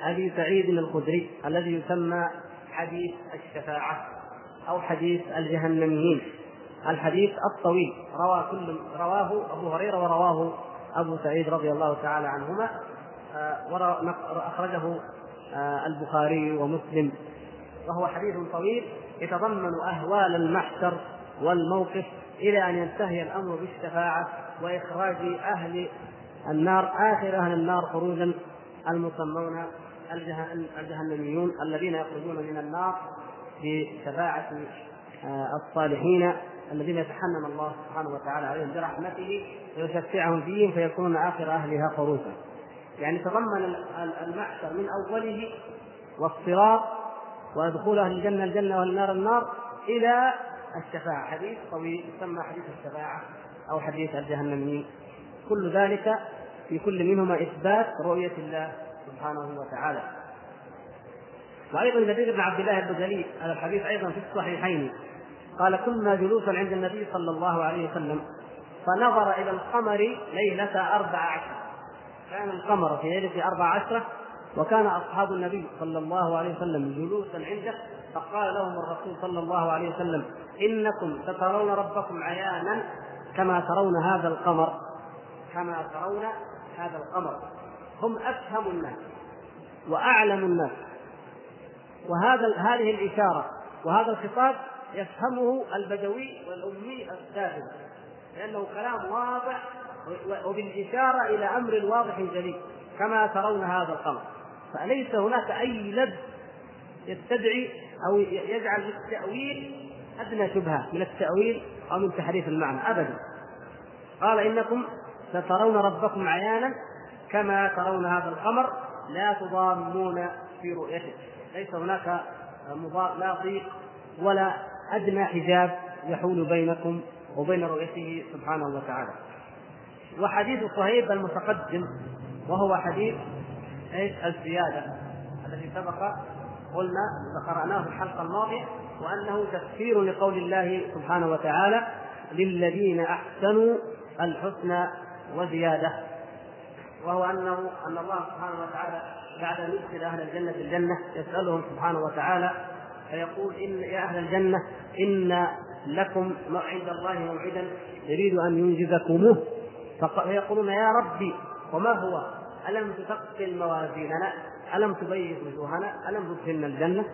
أبي سعيد الخدري الذي يسمى حديث الشفاعة أو حديث الجهنميين. الحديث الطويل روى كل رواه أبو هريرة ورواه أبو سعيد رضي الله تعالى عنهما. آه، أخرجه آه، البخاري ومسلم. وهو حديث طويل يتضمن أهوال المحشر والموقف إلى أن ينتهي الأمر بالشفاعة وإخراج أهل النار آخر أهل النار خروجا المسمون الجهنميون الذين يخرجون من النار بشفاعة آه، الصالحين الذين يتحنن الله سبحانه وتعالى عليهم برحمته ويشفعهم فيهم فيكونون آخر أهلها خروجا. يعني تضمن المحشر من أوله والصراط ودخول أهل الجنة الجنة وأهل النار النار إلى الشفاعة. حديث طويل يسمى حديث الشفاعة أو حديث الجهنميين. كل ذلك في كل منهما إثبات رؤية الله سبحانه وتعالى. وأيضا جرير بن عبد الله البجلي هذا الحديث أيضا في الصحيحين قال كنا جلوسا عند النبي صلى الله عليه وسلم فنظر إلى القمر ليلة أربع عشر. كان القمر في ليلة أربع عشره وكان أصحاب النبي صلى الله عليه وسلم جلوسا عنده فقال لهم الرسول صلى الله عليه وسلم إنكم سترون ربكم عيانا كما ترون هذا القمر كما ترون هذا القمر هم أفهم الناس وأعلم الناس. وهذا هذه الإشارة وهذا الخطاب يفهمه البدوي والأمي الساذج لأنه كلام واضح وبالإشارة إلى أمر واضح جلي كما ترون هذا القمر. فليس هناك أي لب يستدعي أو يجعل للتأويل أدنى شبهة من التأويل أو من تحريف المعنى. ابدا. قال إنكم سترون ربكم عيانا كما ترون هذا القمر لا تضامون في رؤيته. ليس هناك لا ضيق ولا أدنى حجاب يحول بينكم وبين رؤيته سبحانه وتعالى. وحديث صهيب المتقدم وهو حديث إيش؟ الزيادة الذي سبق قلنا قرأناه في الحلقة الماضية وأنه تفسير لقول الله سبحانه وتعالى للذين أحسنوا الحسنى وزيادة وهو أنه أن الله سبحانه وتعالى بعد أن يدخل أهل الجنة الجنة يسألهم سبحانه وتعالى فيقول إن يا أهل الجنة إن لكم عند الله موعدا يريد أن ينجزكموه فيقولون يا ربي وما هو؟ ألم تثقل موازيننا؟ ألم تبيض وجوهنا؟ ألم تدخلنا الجنة؟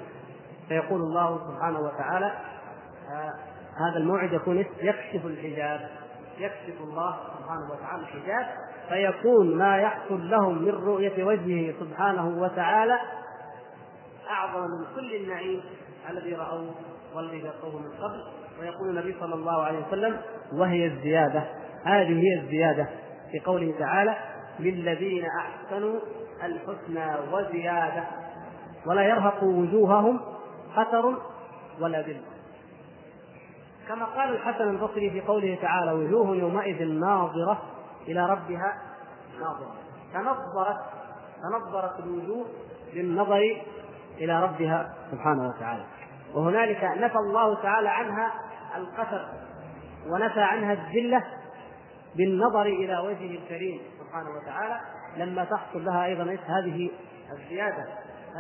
فيقول الله سبحانه وتعالى آه هذا الموعد يكون يكشف الحجاب يكشف الله سبحانه وتعالى الحجاب فيكون ما يحصل لهم من رؤية وجهه سبحانه وتعالى أعظم من كل النعيم الذي رأوه والذي ذاقوه من قبل. ويقول النبي صلى الله عليه وسلم وهي الزيادة. هذه هي الزيادة في قوله تعالى للذين أحسنوا الحسنى وزيادة. ولا يرهق وجوههم خطر ولا ذل كما قال الحسن البصري في قوله تعالى وجوه يومئذ ناظرة إلى ربها ناظرة. تنظرت تنظرت الوجوه بالنظر إلى ربها سبحانه وتعالى. وهنالك نفى الله تعالى عنها القسر ونفى عنها الذلة بالنظر إلى وجهه الكريم سبحانه وتعالى. لما تحصل لها أيضا هذه الزيادة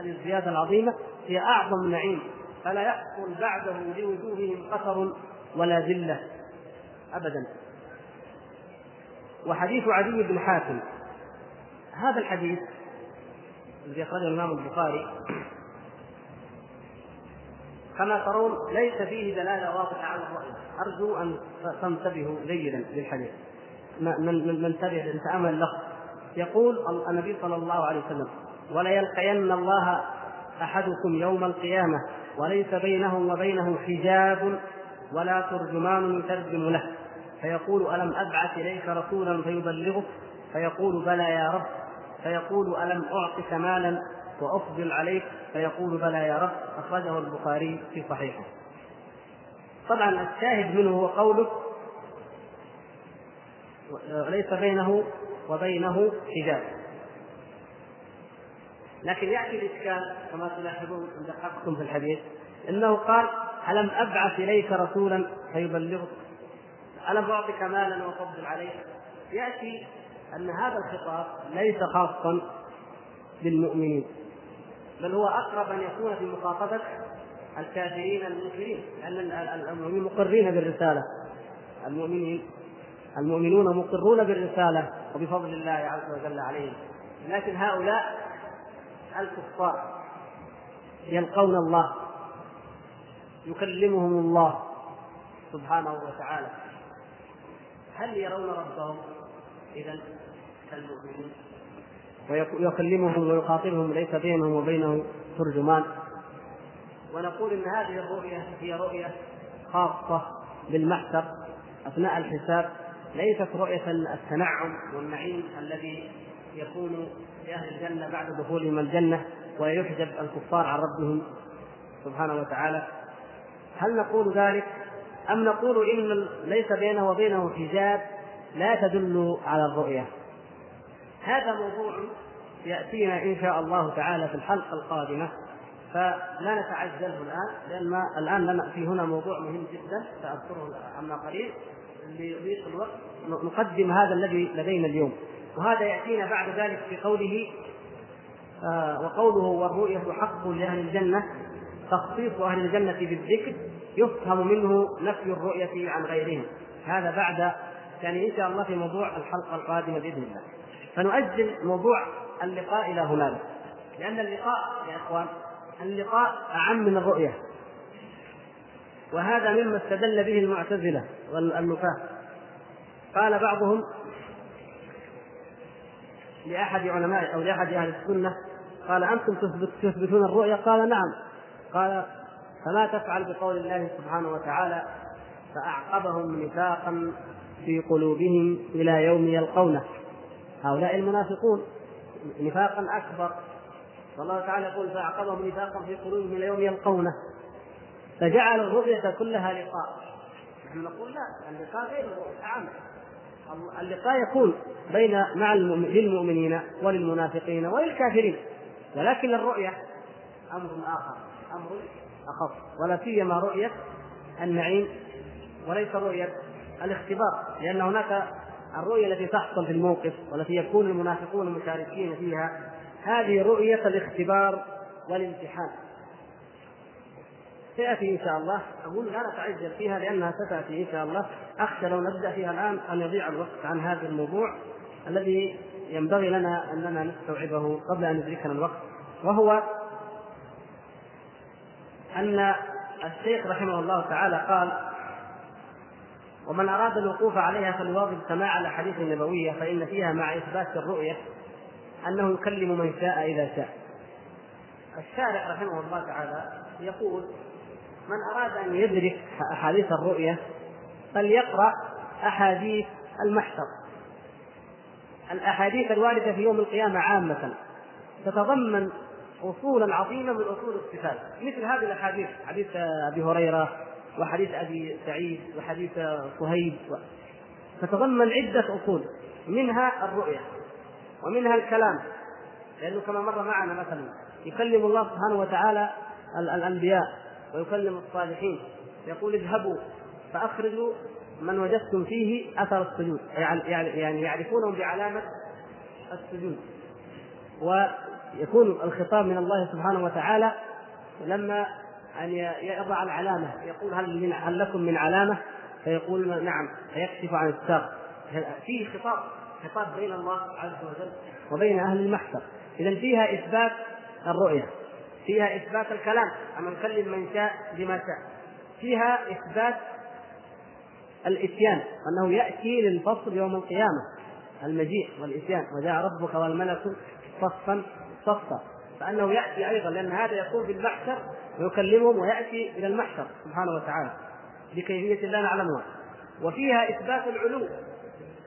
هذه الزيادة العظيمة هي أعظم نعيم. فلا يحصل بعده لوجوههم قصر ولا ذلة أبدا. وحديث عدي بن حاتم هذا الحديث الذي أخرجه الإمام البخاري كما ترون ليس فيه دلالة واضحة على الرؤية أرجو أن تنتبهوا جيدا للحديث. ننتبه نتأمل اللفظ يقول النبي صلى الله عليه وسلم وليلقين الله أحدكم يوم القيامة وليس بينه وبينه حجاب ولا ترجمان يترجم له. فيقول ألم أبعث إليك رسولا فيبلغك؟ فيقول بلى يا رب. فيقول ألم أعطك مالا وأفضل عليك؟ فيقول بلى يا رب. أخرجه البخاري في صحيحه. طبعا الشاهد منه هو قوله ليس بينه وبينه حجاب. لكن يأتي الإشكال كما تلاحظون إن دققتم في الحديث أنه قال ألم أبعث إليك رسولا؟ فيبلغك ألم أعطك مالا وأفضل عليك؟ يأتي أن هذا الخطاب ليس خاصا بالمؤمنين بل هو أقرب أن يكون في مخاطبة الكافرين المنكرين لأن المؤمنين مقرين بالرسالة. المؤمنين المؤمنون مقرون بالرسالة وبفضل الله عز وجل عليهم. لكن هؤلاء الكفار يلقون الله يكلمهم الله سبحانه وتعالى. هل يرون ربهم إذا كالمؤمنين ويكلمهم ويخاطبهم ليس بينهم وبينه ترجمان. ونقول إن هذه الرؤية هي رؤية خاصة بالمحشر أثناء الحساب ليست رؤية التنعم والنعيم الذي يكون لأهل الجنة بعد دخولهم الجنة ويحجب الكفار عن ربهم سبحانه وتعالى. هل نقول ذلك؟ أم نقول إن ليس بينه وبينه حجاب لا تدل على الرؤية؟ هذا موضوع يأتينا إن شاء الله تعالى في الحلقة القادمة فلا نتعجله الآن لأن الآن لنا في هنا موضوع مهم جدا سأذكره عما قليل ليضيق الوقت. نقدم هذا الذي لدينا اليوم. وهذا يأتينا بعد ذلك في قوله آه وقوله والرؤية حق لأهل الجنة تخصيص أهل الجنة بالذكر يفهم منه نفي الرؤية عن غيرهم. هذا بعد يعني إن شاء الله في موضوع الحلقة القادمة بإذن الله. فنؤجل موضوع اللقاء إلى هنالك لأن اللقاء يا إخوان اللقاء أعم من الرؤية. وهذا مما استدل به المعتزلة والنفاة قال بعضهم لأحد علماء أو لأحد أهل السنة قال أنتم تثبتون الرؤيا قال نعم. قال فما تفعل بقول الله سبحانه وتعالى فأعقبهم نفاقا في قلوبهم إلى يوم يلقونه. هؤلاء المنافقون نفاقا أكبر. والله تعالى يقول فأعقبهم نفاقا في قلوبهم إلى يوم يلقونه. فجعل الرؤية كلها لقاء. نحن نقول لا اللقاء غير الرؤية اللقاء يكون بين مع للمؤمنين وللمنافقين وللكافرين ولكن الرؤية أمر آخر أمر أخف ولا سيما رؤية النعيم وليس رؤية الاختبار لأن هناك الرؤية التي تحصل في الموقف والتي يكون المنافقون مشاركين فيها هذه رؤية الاختبار والامتحان. سيأتي إن شاء الله أقول لا نتعجل فيها لأنها ستأتي إن شاء الله. أخشى لو نبدأ فيها الآن أن يضيع الوقت عن هذا الموضوع الذي ينبغي لنا أننا نستوعبه قبل أن يدركنا الوقت وهو أن الشيخ رحمه الله تعالى قال ومن أراد الوقوف عليها فليواظب سماع الأحاديث النبوية فإن فيها مع إثبات الرؤية أنه يكلم من شاء إذا شاء. الشارع رحمه الله تعالى يقول من أراد أن يدرك أحاديث الرؤية فليقرأ أحاديث المحشر. الأحاديث الواردة في يوم القيامة عامة تتضمن أصولا عظيمة من أصول الصفات. مثل هذه الأحاديث حديث أبي هريرة وحديث أبي سعيد وحديث صهيب. تتضمن عدة أصول منها الرؤية ومنها الكلام. لأنه كما مر معنا مثلا يكلم الله سبحانه وتعالى الأنبياء ويكلم الصالحين. يقول اذهبوا فأخرجوا من وجدتم فيه أثر السجود يعني يعرفونهم بعلامة السجود. ويكون الخطاب من الله سبحانه وتعالى لما أن يضع العلامة يقول هل من هل لكم من علامة؟ فيقول نعم فيكشف عن الساق. فيه خطاب خطاب بين الله عز وجل وبين أهل المحشر. إذا فيها إثبات الرؤية فيها إثبات الكلام أن يكلم من شاء بما شاء. فيها إثبات الإتيان أنه يأتي للفصل يوم القيامة المجيء والإتيان. وجاء ربك والملك صفا صفا فأنه يأتي أيضا لأن هذا يكون في المحشر ويكلمهم ويأتي إلى المحشر سبحانه وتعالى بكيفية لا نعلمها. وفيها إثبات العلو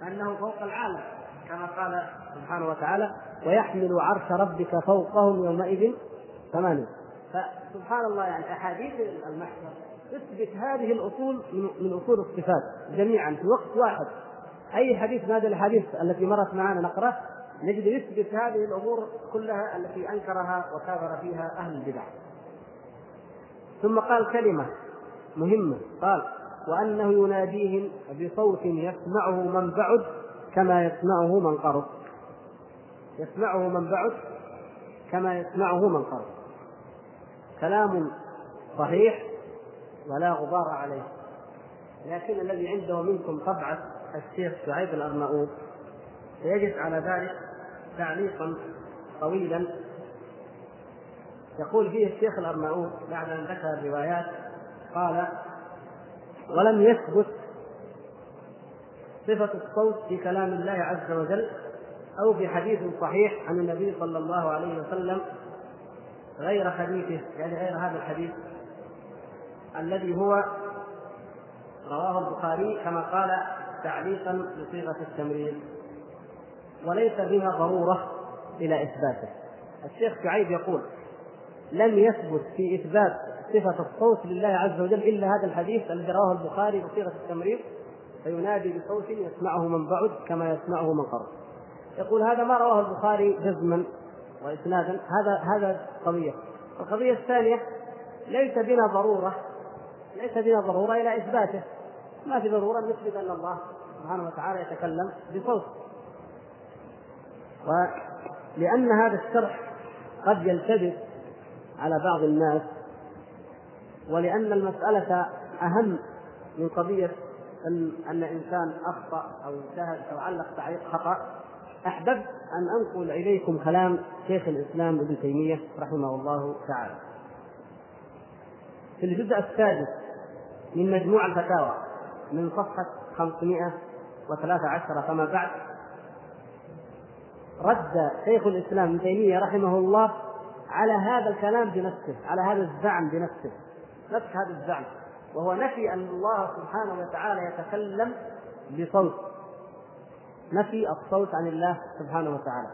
أنه فوق العالم كما قال سبحانه وتعالى ويحمل عرش ربك فوقهم يومئذ ثمانية فسبحان الله يعني أحاديث المحشر تثبت هذه الأصول من أصول الصفات جميعا في وقت واحد. أي حديث من هذه الأحاديث التي مرت معنا نقرأ نجد يثبت هذه الأمور كلها التي أنكرها وكابر فيها أهل البدع. ثم قال كلمة مهمة. قال وأنه يناديهم بصوت يسمعه من بعد كما يسمعه من قرب. يسمعه من بعد كما يسمعه من قرأ كلام صحيح ولا غبار عليه. لكن الذي عنده منكم طبعة الشيخ شعيب الأرناؤوط سيجد على ذلك تعليقا طويلا. يقول فيه الشيخ الأرناؤوط بعد أن ذكر الروايات قال ولم يثبت صفة الصوت في كلام الله عز وجل أو في حديث صحيح عن النبي صلى الله عليه وسلم غير حديثه. يعني غير هذا الحديث الذي هو رواه البخاري كما قال تعليقا بصيغة التمريض. وليس بها ضرورة إلى إثباته. الشيخ شعيب يقول لم يثبت في إثبات صفة الصوت لله عز وجل إلا هذا الحديث الذي رواه البخاري بصيغة التمريض فينادي بصوت يسمعه من بعد كما يسمعه من قرب يقول هذا ما رواه البخاري جزما وإسنادا. هذا هذا قضية. القضية الثانية ليس بنا ضرورة ليس بنا ضرورة إلى إثباته. ما في ضرورة نثبت أن الله سبحانه وتعالى يتكلم بصوت ولأن هذا الشرح قد يلتبس على بعض الناس ولأن المسألة أهم من قضية أن أن إنسان أخطأ أو انتهز أو علق تعليق خطأ. أحببت أن أنقل إليكم كلام شيخ الإسلام ابن تيمية رحمه الله تعالى. في الجزء السادس من مجموع الفتاوى من صفحة 513 فما بعد رد شيخ الإسلام ابن تيمية رحمه الله على هذا الكلام بنفسه على هذا الزعم بنفسه نفس هذا الزعم وهو نفي أن الله سبحانه وتعالى يتكلم بصوت نفي الصوت عن الله سبحانه وتعالى.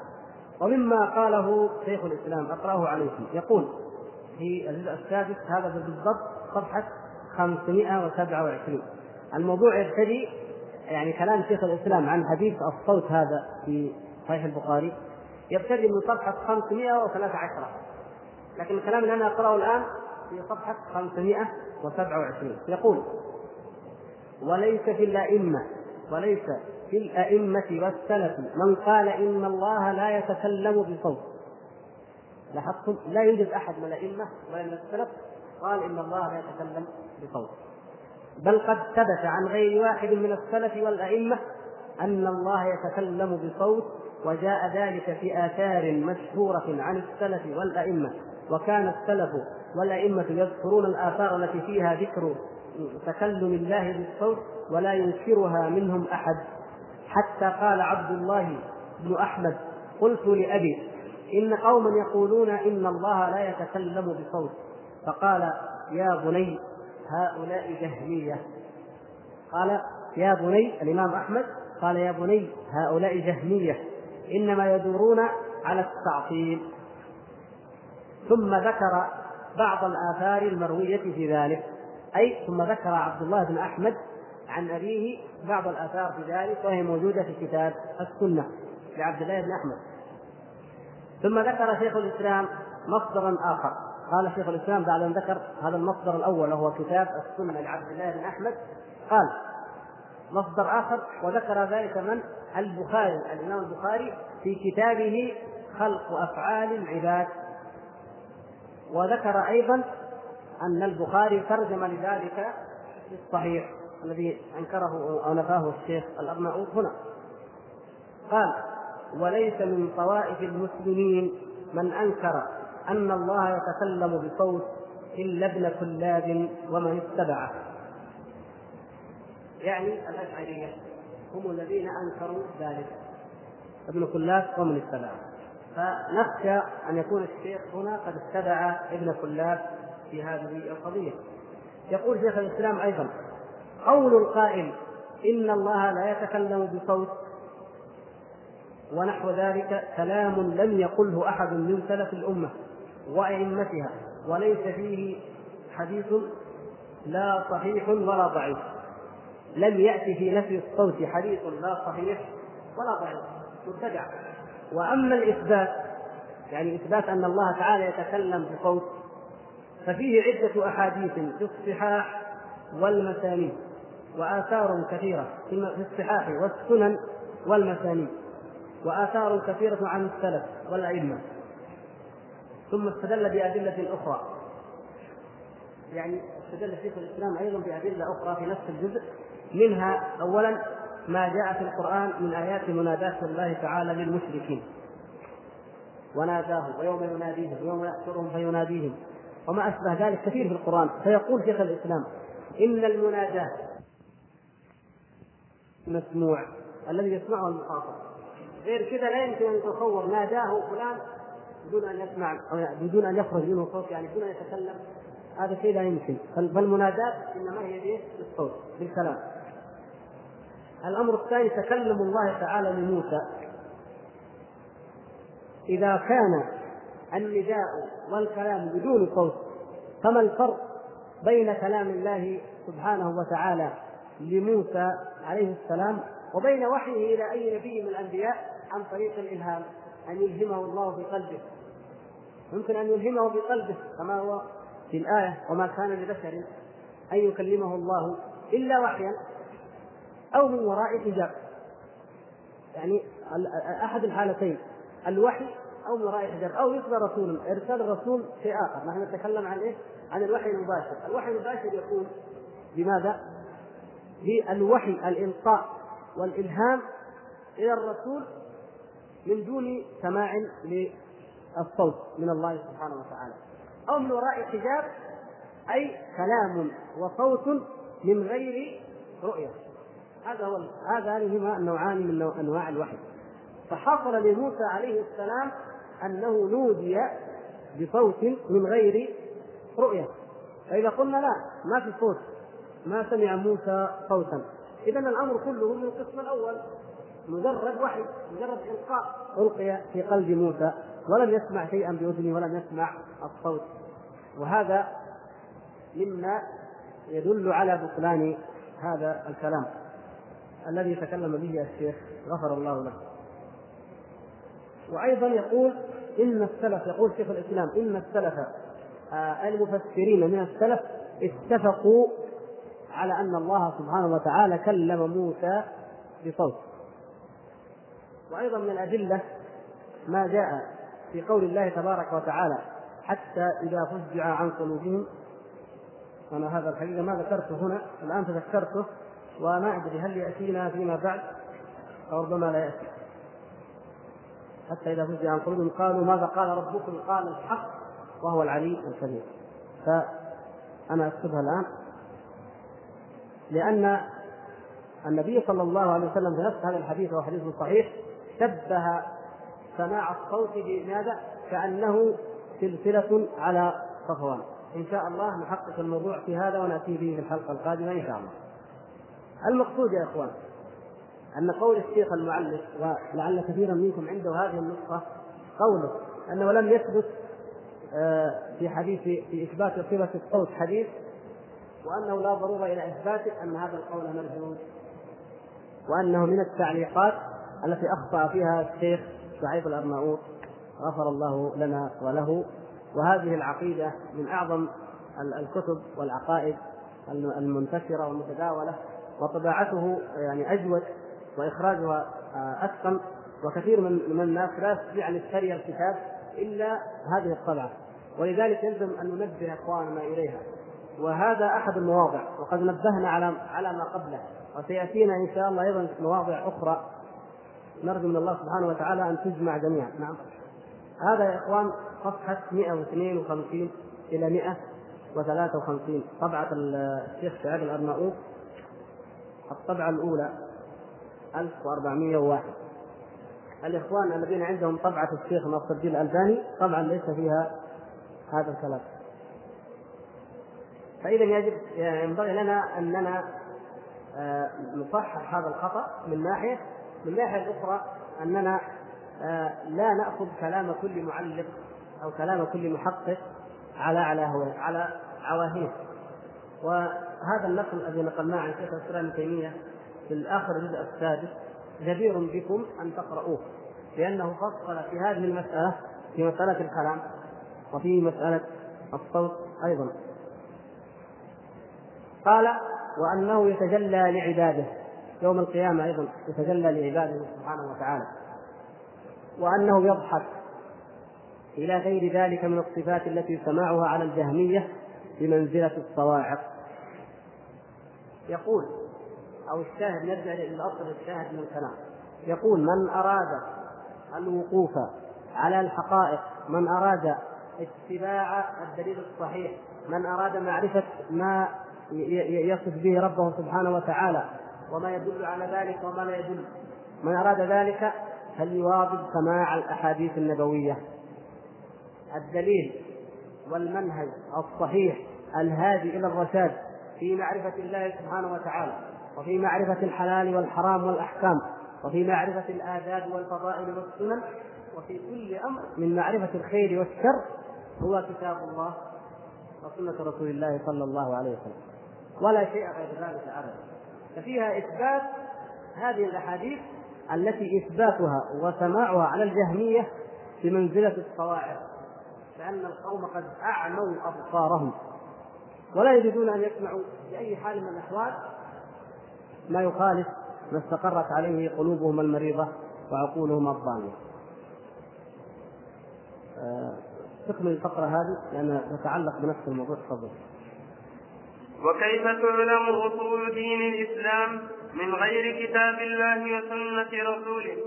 ومما قاله شيخ الإسلام أقرأه عليكم يقول في الجزء السادس هذا بالضبط صفحة 527 الموضوع يبتدي يعني كلام شيخ الإسلام عن حديث الصوت هذا في صحيح البخاري يبتدي من صفحة 513 لكن الكلام اللي أنا أقرأه الآن في صفحة 527 يقول وليس في الأئمة وليس في الأئمة والسلف من قال إن الله لا يتكلم بصوت. لاحظتم؟ لا يوجد أحد من الأئمة ولا من السلف قال إن الله لا يتكلم بصوت. بل قد ثبت عن غير واحد من السلف والأئمة أن الله يتكلم بصوت وجاء ذلك في آثار مشهورة عن السلف والأئمة وكان السلف والأئمة يذكرون الآثار التي فيها ذكر تكلم الله بالصوت ولا ينكرها منهم أحد. حتى قال عبد الله بن أحمد قلت لأبي إن قوما يقولون إن الله لا يتكلم بصوت. فقال يا بني هؤلاء جهمية. قال يا بني الإمام أحمد قال يا بني هؤلاء جهمية. إنما يدورون على التعطيل. ثم ذكر بعض الآثار المروية في ذلك. أي ثم ذكر عبد الله بن أحمد عن أبيه بعض الآثار في ذلك وهي موجودة في كتاب السنة لعبد الله بن أحمد. ثم ذكر شيخ الإسلام مصدرا آخر. قال شيخ الإسلام بعد أن ذكر هذا المصدر الأول وهو كتاب السنة لعبد الله بن أحمد قال مصدر آخر وذكر ذلك من؟ البخاري الإمام البخاري في كتابه خلق أفعال العباد. وذكر أيضا أن البخاري ترجم لذلك في الصحيح الذي أنكره أو نفاه الشيخ الأرناؤوط هنا. قال وليس من طوائف المسلمين من أنكر أن الله يتكلم بصوت إلا ابن كلاب ومن اتبعه. يعني الأشعرية. هم الذين أنكروا ذلك. ابن كلاب ومن اتبعه فنخشى أن يكون الشيخ هنا قد اتبع ابن كلاب في هذه القضية. يقول شيخ الإسلام أيضا قول القائل إن الله لا يتكلم بصوت ونحو ذلك كلام لم يقله أحد من سلف الأمة وأئمتها وليس فيه حديث لا صحيح ولا ضعيف. لم يأتي في نفي الصوت حديث لا صحيح ولا ضعيف مبتدع. وأما الإثبات يعني إثبات أن الله تعالى يتكلم بصوت ففيه عدة أحاديث في الصحاح والمسانيد وآثار كثيرة في الصحاح والسنن والمسانيد وآثار كثيرة عن السلف والأئمة. ثم استدل بأدلة أخرى. يعني استدل شيخ الإسلام أيضا بأدلة أخرى في نفس الجزء. منها أولا ما جاء في القرآن من آيات مناداة الله تعالى للمشركين. وناداهم ويوم يناديهم ويوم يحشرهم فيناديهم. وما أشبه ذلك كثير في القرآن. فيقول شيخ الإسلام إن المناجاة مسموع الذي يسمعه المخاطب. غير كذا لا يمكن أن يتصور ناداه فلان بدون أن يسمع أو بدون أن يخرج منه صوت يعني بدون أن يتكلم. هذا شيء لا يمكن. فالمناداة إنما هي؟ بالصوت بالكلام. الأمر الثاني تكلم الله تعالى لموسى. إذا كان النداء والكلام بدون صوت فما الفرق بين كلام الله سبحانه وتعالى لموسى عليه السلام وبين وحيه إلى أي نبي من الأنبياء عن طريق الإلهام؟ أن يلهمه الله في قلبه يمكن أن يلهمه في قلبه كما هو في الآية وما كان لبشر أن يكلمه الله إلا وحيا. أو من وراء حجاب. يعني أحد الحالتين الوحي أو من وراء حجاب أو يرسل رسول إرسال الرسول شيء اخر نحن نتكلم عن إيش؟ عن الوحي المباشر، الوحي المباشر يكون بماذا؟ بالوحي الإلقاء والإلهام إلى الرسول من دون سماع للصوت من الله سبحانه وتعالى. أو من وراء حجاب أي كلام وصوت من غير رؤية. هذا هو هذان هما النوعان من أنواع الوحي. فحصل لموسى عليه السلام أنه نودي بصوت من غير رؤية. فإذا قلنا لا ما في صوت. ما سمع موسى صوتا. اذا الأمر كله من القسم الأول. مجرد وحي مجرد إلقاء ألقي في قلب موسى ولم يسمع شيئا بأذنه ولم يسمع الصوت. وهذا مما يدل على بطلان هذا الكلام. الذي تكلم به الشيخ غفر الله له. وأيضا يقول إن السلف يقول شيخ الإسلام إن السلف آه المفسرين من السلف اتفقوا على أن الله سبحانه وتعالى كلم موسى بصوت. وأيضا من الأدلة ما جاء في قول الله تبارك وتعالى حتى إذا فزع عن قلوبهم. أنا هذا الحقيقة ما ذكرته هنا الآن تذكرته. وما أدري هل يأتينا فيما بعد أو ربما لا يأتي. حتى إذا فزع عن قلوبهم قالوا ماذا قال ربكم؟ قال الحق وهو العلي الكبير. فأنا أكتبها الآن. لأن النبي صلى الله عليه وسلم في نفس هذا الحديث وهو حديث صحيح شبه سماع الصوت بماذا؟ كأنه سلسلة على صفوان. إن شاء الله نحقق الموضوع في هذا ونأتي به في الحلقة القادمة إن شاء الله. المقصود يا إخوان أن قول الشيخ المعلق ولعل كثيرا منكم عنده هذه النسخة قوله أنه لم يثبت آه، في حديث في إثبات صفة الصوت حديث وأنه لا ضرورة إلى إثباته أن هذا القول مردود وأنه من التعليقات التي أخطأ فيها الشيخ شعيب الأرناؤوط غفر الله لنا وله وهذه العقيدة من أعظم الكتب والعقائد المنتشرة والمتداولة وطباعته يعني أجود وإخراجها آه، أتقن وكثير من من الناس لا يستطيع ان يشتري الكتاب إلا هذه الطبعه ولذلك يلزم أن ننبه أخواننا إليها. وهذا أحد المواضع وقد نبهنا على على ما قبله. وسيأتينا إن شاء الله أيضا مواضع أخرى. نرجو من الله سبحانه وتعالى أن تجمع جميعا. نعم. هذا يا إخوان صفحة 152 إلى 153 طبعة الشيخ سعيد الأرناؤوط. الطبعة الأولى 1401 الإخوان الذين عندهم طبعة الشيخ ناصر الدين الألباني طبعا ليس فيها هذا الكلام. فإذا يجب ينبغي لنا أننا آه، نصحح هذا الخطأ من ناحية من الناحية الأخرى أننا آه، لا نأخذ كلام كل معلق أو كلام كل محقق على على على عواهيه وهذا النقل الذي نقلناه عن شيخ الإسلام ابن تيمية في آخر الجزء السادس جدير بكم أن تقرؤوه لأنه فصل في هذه المسألة في مسألة الكلام وفي مسألة الصوت أيضا. قال وأنه يتجلى لعباده يوم القيامة أيضا يتجلى لعباده سبحانه وتعالى. وأنه يضحك إلى غير ذلك من الصفات التي سماعها على الجهمية بمنزلة الصواعق. يقول أو الشاهد نرجع للأصل الشاهد من الكلام. يقول من أراد الوقوف على الحقائق من أراد اتباع الدليل الصحيح من أراد معرفة ما يصف به ربه سبحانه وتعالى وما يدل على ذلك وما لا يدل من أراد ذلك فليواظب سماع الأحاديث النبوية. الدليل والمنهج الصحيح الهادي إلى الرشاد في معرفة الله سبحانه وتعالى وفي معرفة الحلال والحرام والأحكام وفي معرفة الآداب والفضائل والسنن وفي كل أمر من معرفة الخير والشر هو كتاب الله وسنة رسول الله صلى الله عليه وسلم. ولا شيء غير ذلك أبدا. ففيها إثبات هذه الأحاديث التي إثباتها وسماعها على الجهمية بمنزلة الصواعق لأن القوم قد أعموا أبصارهم. ولا يريدون أن يسمعوا بأي حال من الأحوال ما يخالف ما استقرت عليه قلوبهم المريضة وعقولهم الضالية آه، تكمل الفقرة هذه لأنها تتعلق بنفس الموضوع. تفضل. وكيف تعلم أصول دين الإسلام من غير كتاب الله وسنة رسوله؟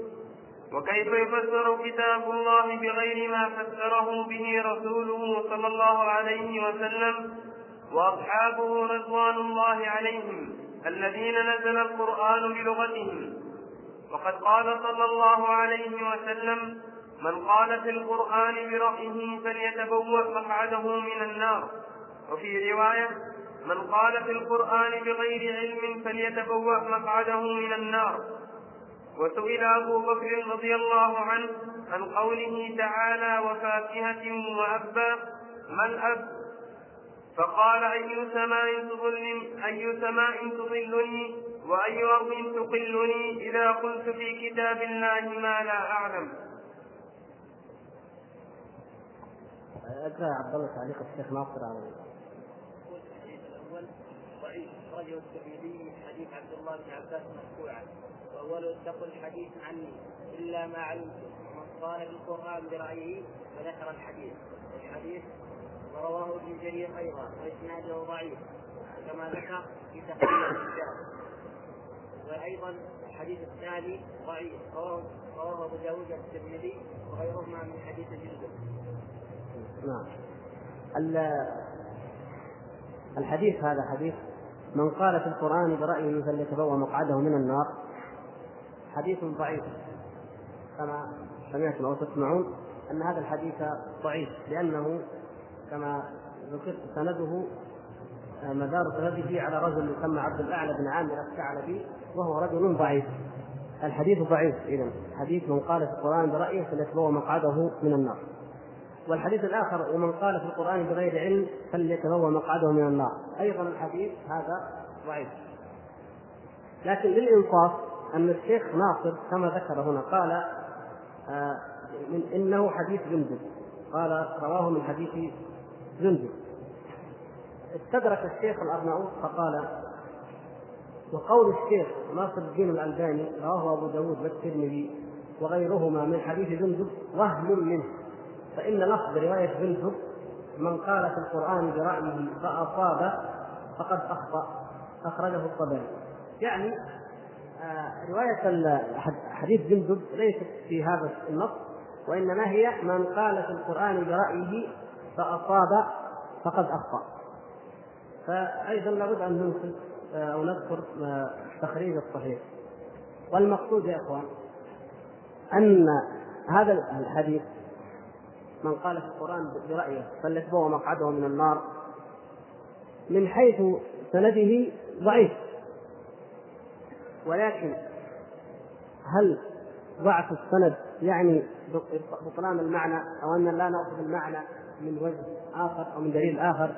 وكيف يفسر كتاب الله بغير ما فسره به رسوله صلى الله عليه وسلم وأصحابه رضوان الله عليهم الذين نزل القرآن بلغتهم. وقد قال صلى الله عليه وسلم من قال في القرآن برأيه فليتبوأ مقعده من النار. وفي رواية من قال في القرآن بغير علم فليتبوأ مقعده من النار. وسئل أبو بكر رضي الله عنه عن قوله تعالى وفاكهة وأبا ما الأب فقال أي سماء تظلني أي سماء تظلني وأي أرض تقلني إذا قلت في كتاب الله ما لا أعلم. اقرا عبد الله تعليق الشيخ ناصر على الترمذي من حديث عبد الله بن عباس مرفوعا واول اتقوا الحديث عني الا ما علمتم ومن قال في القرآن برأيه فذكر الحديث الحديث ورواه ابن جرير أيضا وإسناده ضعيف كما ذكر في تقرير الكتاب. وأيضا الحديث الثاني ضعيف رواه رواه أبو داود الترمذي وغيرهما من حديث جندب. نعم. الحديث هذا حديث من قال في القرآن برأيه فليتبوأ مقعده من النار. حديث ضعيف. كما سمعتم أو تسمعون أن هذا الحديث ضعيف لأنه كما ذكرت سنده مدار سنده على رجل يسمى عبد الأعلى بن عامر الثعلبي وهو رجل ضعيف. الحديث ضعيف إذا حديث من قال في القرآن برأيه فليتبوأ مقعده من النار. والحديث الآخر ومن قال في القرآن بغير علم فليتبوأ مقعده من النار. أيضا الحديث هذا ضعيف. لكن للإنصاف أن الشيخ ناصر كما ذكر هنا قال آه إنه حديث جندب. قال رواه من حديث جندب استدرك الشيخ الأرناؤوط فقال وقول الشيخ ناصر الدين الألباني رواه أبو داود والترمذي وغيرهما من حديث جندب وهم منه. فإن لفظ رواية جندب من قال في القرآن برأيه فأصاب فقد أخطأ. أخرجه الطبري. يعني آه، رواية حديث جندب ليست في هذا النص وإنما هي من قال في القرآن برأيه فأصاب فقد أخطأ. فأيضا لابد أن ننقل آه، أو نذكر آه، تخريج الصحيح. والمقصود يا إخوان أن هذا الحديث من قال في القرآن برأيه فليتبوأ مقعده من النار من حيث سنده ضعيف. ولكن هل ضعف السند يعني بطلان المعنى أو أن لا نأخذ المعنى من وجه آخر أو من دليل آخر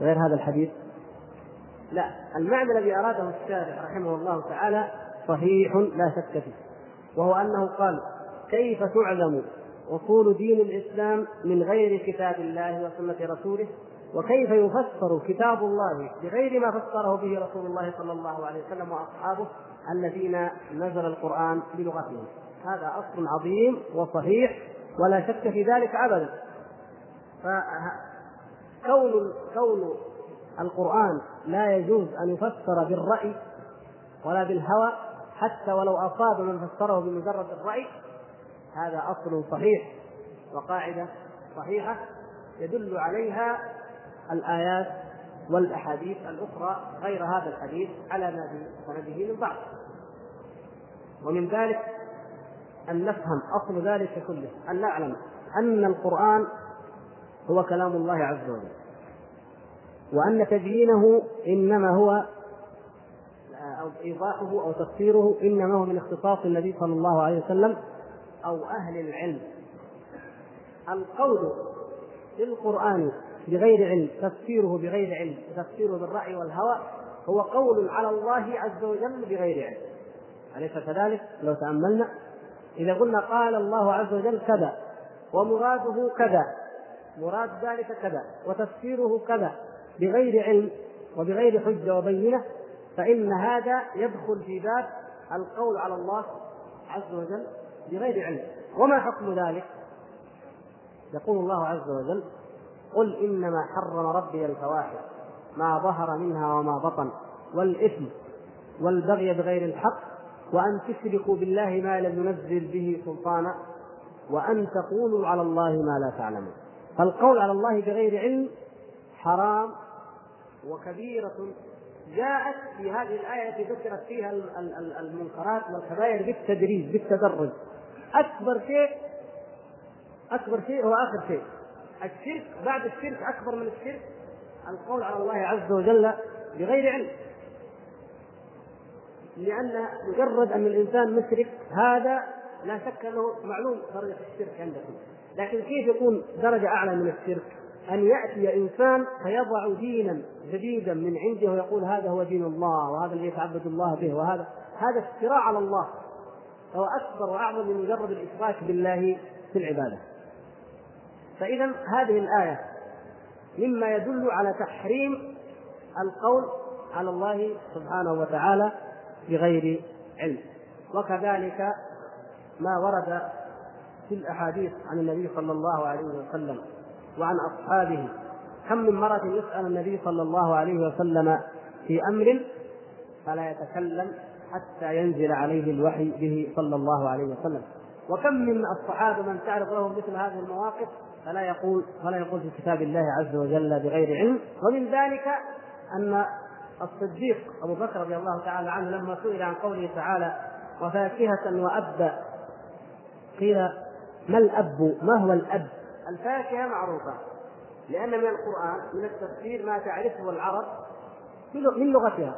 غير هذا الحديث؟ لا المعنى الذي أراده الشارع رحمه الله تعالى صحيح لا شك فيه وهو أنه قال كيف تعلم أصول دين الإسلام من غير كتاب الله وسنة رسوله؟ وكيف يفسر كتاب الله بغير ما فسره به رسول الله صلى الله عليه وسلم وأصحابه الذين نزل القرآن بلغتهم؟ هذا أصل عظيم وصحيح ولا شك في ذلك أبدا. فكون كون القرآن لا يجوز أن يفسر بالرأي ولا بالهوى حتى ولو أصاب من فسره بمجرد الرأي هذا أصل صحيح وقاعدة صحيحة يدل عليها الآيات والأحاديث الأخرى غير هذا الحديث على ما في سنده من بعض. ومن ذلك أن نفهم أصل ذلك كله أن نعلم أن القرآن هو كلام الله عز وجل. وأن تبيينه إنما هو أو إيضاحه أو تفسيره إنما هو من اختصاص النبي صلى الله عليه وسلم أو أهل العلم. القول بالقرآن بغير علم تفسيره بغير علم تفسيره بالرأي والهوى هو قول على الله عز وجل بغير علم. أليس كذلك؟ لو تأملنا. إذا قلنا قال الله عز وجل كذا ومراده كذا مراد ذلك كذا وتفسيره كذا بغير علم وبغير حجة وبينة فإن هذا يدخل في باب القول على الله عز وجل بغير علم وما حكم ذلك؟ يقول الله عز وجل قل إنما حرم ربي الفواحش ما ظهر منها وما بطن والإثم والبغي بغير الحق وأن تشركوا بالله ما لم ينزل به سلطانا وأن تقولوا على الله ما لا تعلمون فالقول على الله بغير علم حرام وكبيرة جاءت في هذه الآية التي ذكرت فيها المنكرات والكبائر بالتدريج بالتدرج. أكبر شيء أكبر شيء هو آخر شيء. الشرك بعد الشرك أكبر من الشرك. القول على الله عز وجل بغير علم. لأن مجرد أن الإنسان مشرك هذا لا شك أنه معلوم درجة الشرك عندكم. لكن كيف يكون درجة أعلى من الشرك؟ أن يأتي إنسان فيضع دينا جديدا من عنده ويقول هذا هو دين الله وهذا الذي يتعبد الله به وهذا هذا افتراء على الله. هو أكبر وأعظم من مجرد الإشراك بالله في العبادة. فإذا هذه الآية مما يدل على تحريم القول على الله سبحانه وتعالى بغير علم. وكذلك ما ورد في الأحاديث عن النبي صلى الله عليه وسلم وعن أصحابه. كم من مرة يسأل النبي صلى الله عليه وسلم في أمر فلا يتكلم حتى ينزل عليه الوحي به صلى الله عليه وسلم. وكم من الصحابة من تعرض لهم مثل هذه المواقف فلا يقول فلا يقول في كتاب الله عز وجل بغير علم. ومن ذلك أن الصديق أبو بكر رضي الله تعالى عنه لما سئل عن قوله تعالى وفاكهة وأبا قيل ما الأب؟ ما هو الأب؟ الفاكهة معروفة لأن من القرآن من التفسير ما تعرفه العرب من لغتها.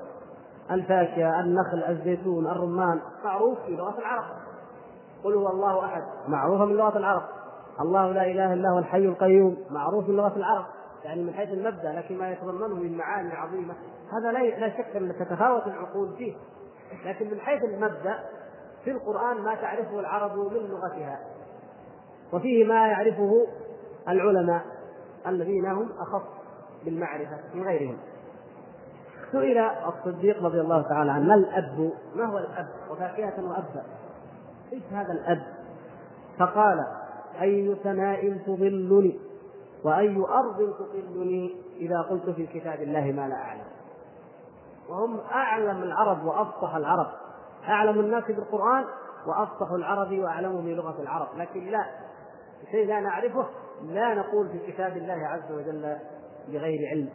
الفاكهة النخل الزيتون الرمان. معروف في لغة العرب. قل هو الله أحد. معروفة من لغة العرب. الله لا إله إلا هو الحي القيوم. معروف من لغة العرب يعني من حيث المبدأ لكن ما يتضمنه من معاني عظيمة. هذا لا لا شك أن تتفاوت العقول فيه لكن من حيث المبدأ في القرآن ما تعرفه العرب من لغتها. وفيه ما يعرفه العلماء الذين هم أخص بالمعرفة من غيرهم سئل الصديق رضي الله تعالى عنه ما الأب؟ ما هو الأب؟ وفاكهة وأبا إيش هذا الأب؟ فقال أي سماء تظلني وأي أرض تقلني إذا قلت في كتاب الله ما لا أعلم وهم أعلم العرب وأفصح العرب أعلم الناس بالقرآن وأفصح العرب وأعلم بلغة العرب لكن لا شيء لا نعرفه لا نقول في كتاب الله عز وجل بغير علم.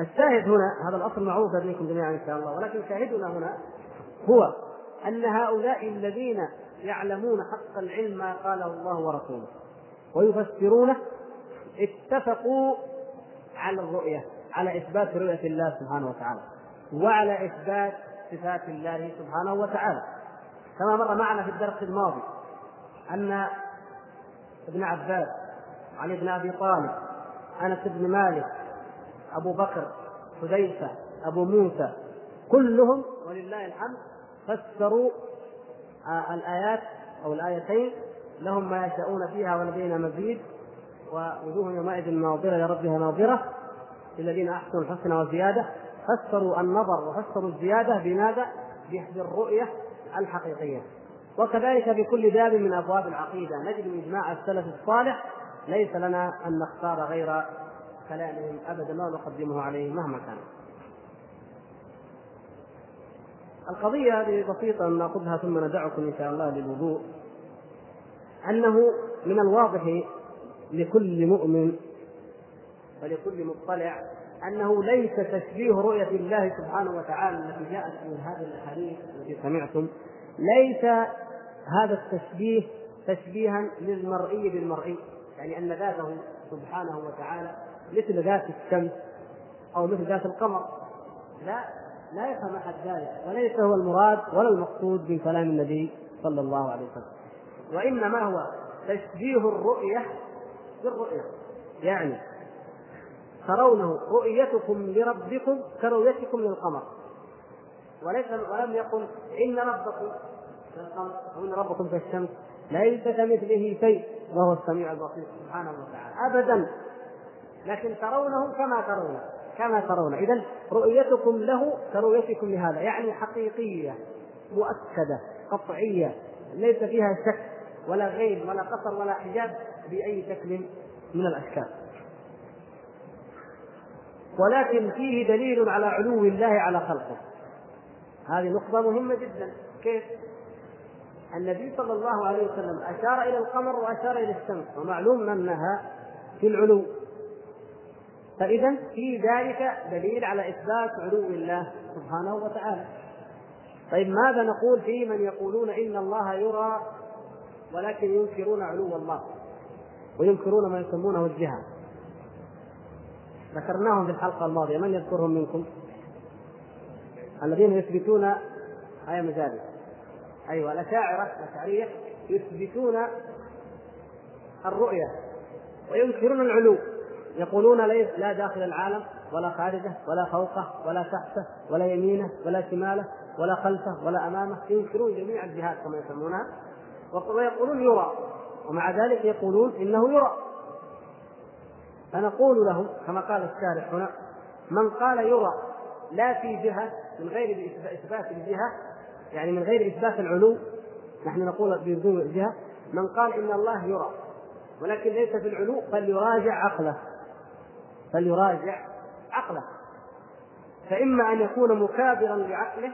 الشاهد هنا هذا الأصل معروف لديكم جميعا إن شاء الله ولكن شاهدنا هنا هو أن هؤلاء الذين يعلمون حق العلم ما قاله الله ورسوله ويفسرونه اتفقوا على الرؤية على إثبات رؤية الله سبحانه وتعالى وعلى إثبات صفات الله سبحانه وتعالى. كما مر معنا في الدرس الماضي أن ابن عباس علي بن أبي طالب أنس بن مالك أبو بكر حذيفة أبو موسى كلهم ولله الحمد فسروا آه، الآيات أو الآيتين لهم ما يشاءون فيها ولدينا مزيد ووجوه يومئذ ناظرة لربها ناظرة للذين أحسنوا الحسنى وزيادة فسروا النظر وفسروا الزيادة بماذا؟ بالرؤيه الحقيقية وكذلك في كل باب من أبواب العقيدة نجد من إجماع السلف الصالح ليس لنا أن نختار غير كلامهم ابدا ولا نقدمه عليه مهما كان. القضية هذه بسيطة نأخذها ثم ندعكم إن شاء الله للوضوء أنه من الواضح لكل مؤمن ولكل مطلع أنه ليس تشبيه رؤية الله سبحانه وتعالى التي جاءت من هذه الأحاديث التي سمعتم ليس هذا التشبيه تشبيها للمرئي بالمرئي يعني أن ذاته سبحانه وتعالى مثل ذات الشمس أو مثل ذات القمر. لا لا يفهم أحد ذلك وليس هو المراد ولا المقصود من كلام النبي صلى الله عليه وسلم. وإنما هو تشبيه الرؤية بالرؤية. يعني ترونه رؤيتكم لربكم كرؤيتكم للقمر. وليس ولم يقل إن ربكم ان ربكم كالشمس ليس كمثله شيء وهو السميع البصير. سبحانه وتعالى. ابدا. لكن ترونه كما ترونه كما ترون اذا رؤيتكم له كرؤيتكم لهذا يعني حقيقية مؤكدة قطعية ليس فيها شك ولا غيب ولا قصر ولا حجاب بأي شكل من الأشكال. ولكن فيه دليل على علو الله على خلقه. هذه نقطة مهمة جدا. كيف؟ النبي صلى الله عليه وسلم أشار إلى القمر وأشار إلى الشمس ومعلوم أنها في العلو فإذا في ذلك دليل على إثبات علو الله سبحانه وتعالى. طيب ماذا نقول في من يقولون إن الله يرى ولكن ينكرون علو الله وينكرون ما يسمونه الجهة ذكرناهم في الحلقة الماضية من يذكرهم منكم؟ الذين يثبتون أي مجالس أيوة الأشاعرة الأشعرية يثبتون الرؤية وينكرون العلو. يقولون لا داخل العالم ولا خارجه ولا فوقه ولا تحته ولا يمينه ولا شماله ولا خلفه ولا أمامه. ينكرون جميع الجهات كما يسمونها. ويقولون يرى. ومع ذلك يقولون إنه يرى. فنقول لهم كما قال الشارح هنا من قال يرى لا في جهة من غير إثبات الجهة يعني من غير إثبات العلو نحن نقول بدون جهة من قال إن الله يرى ولكن ليس في العلو فليراجع عقله. فليراجع عقله. فإما أن يكون مكابرا لعقله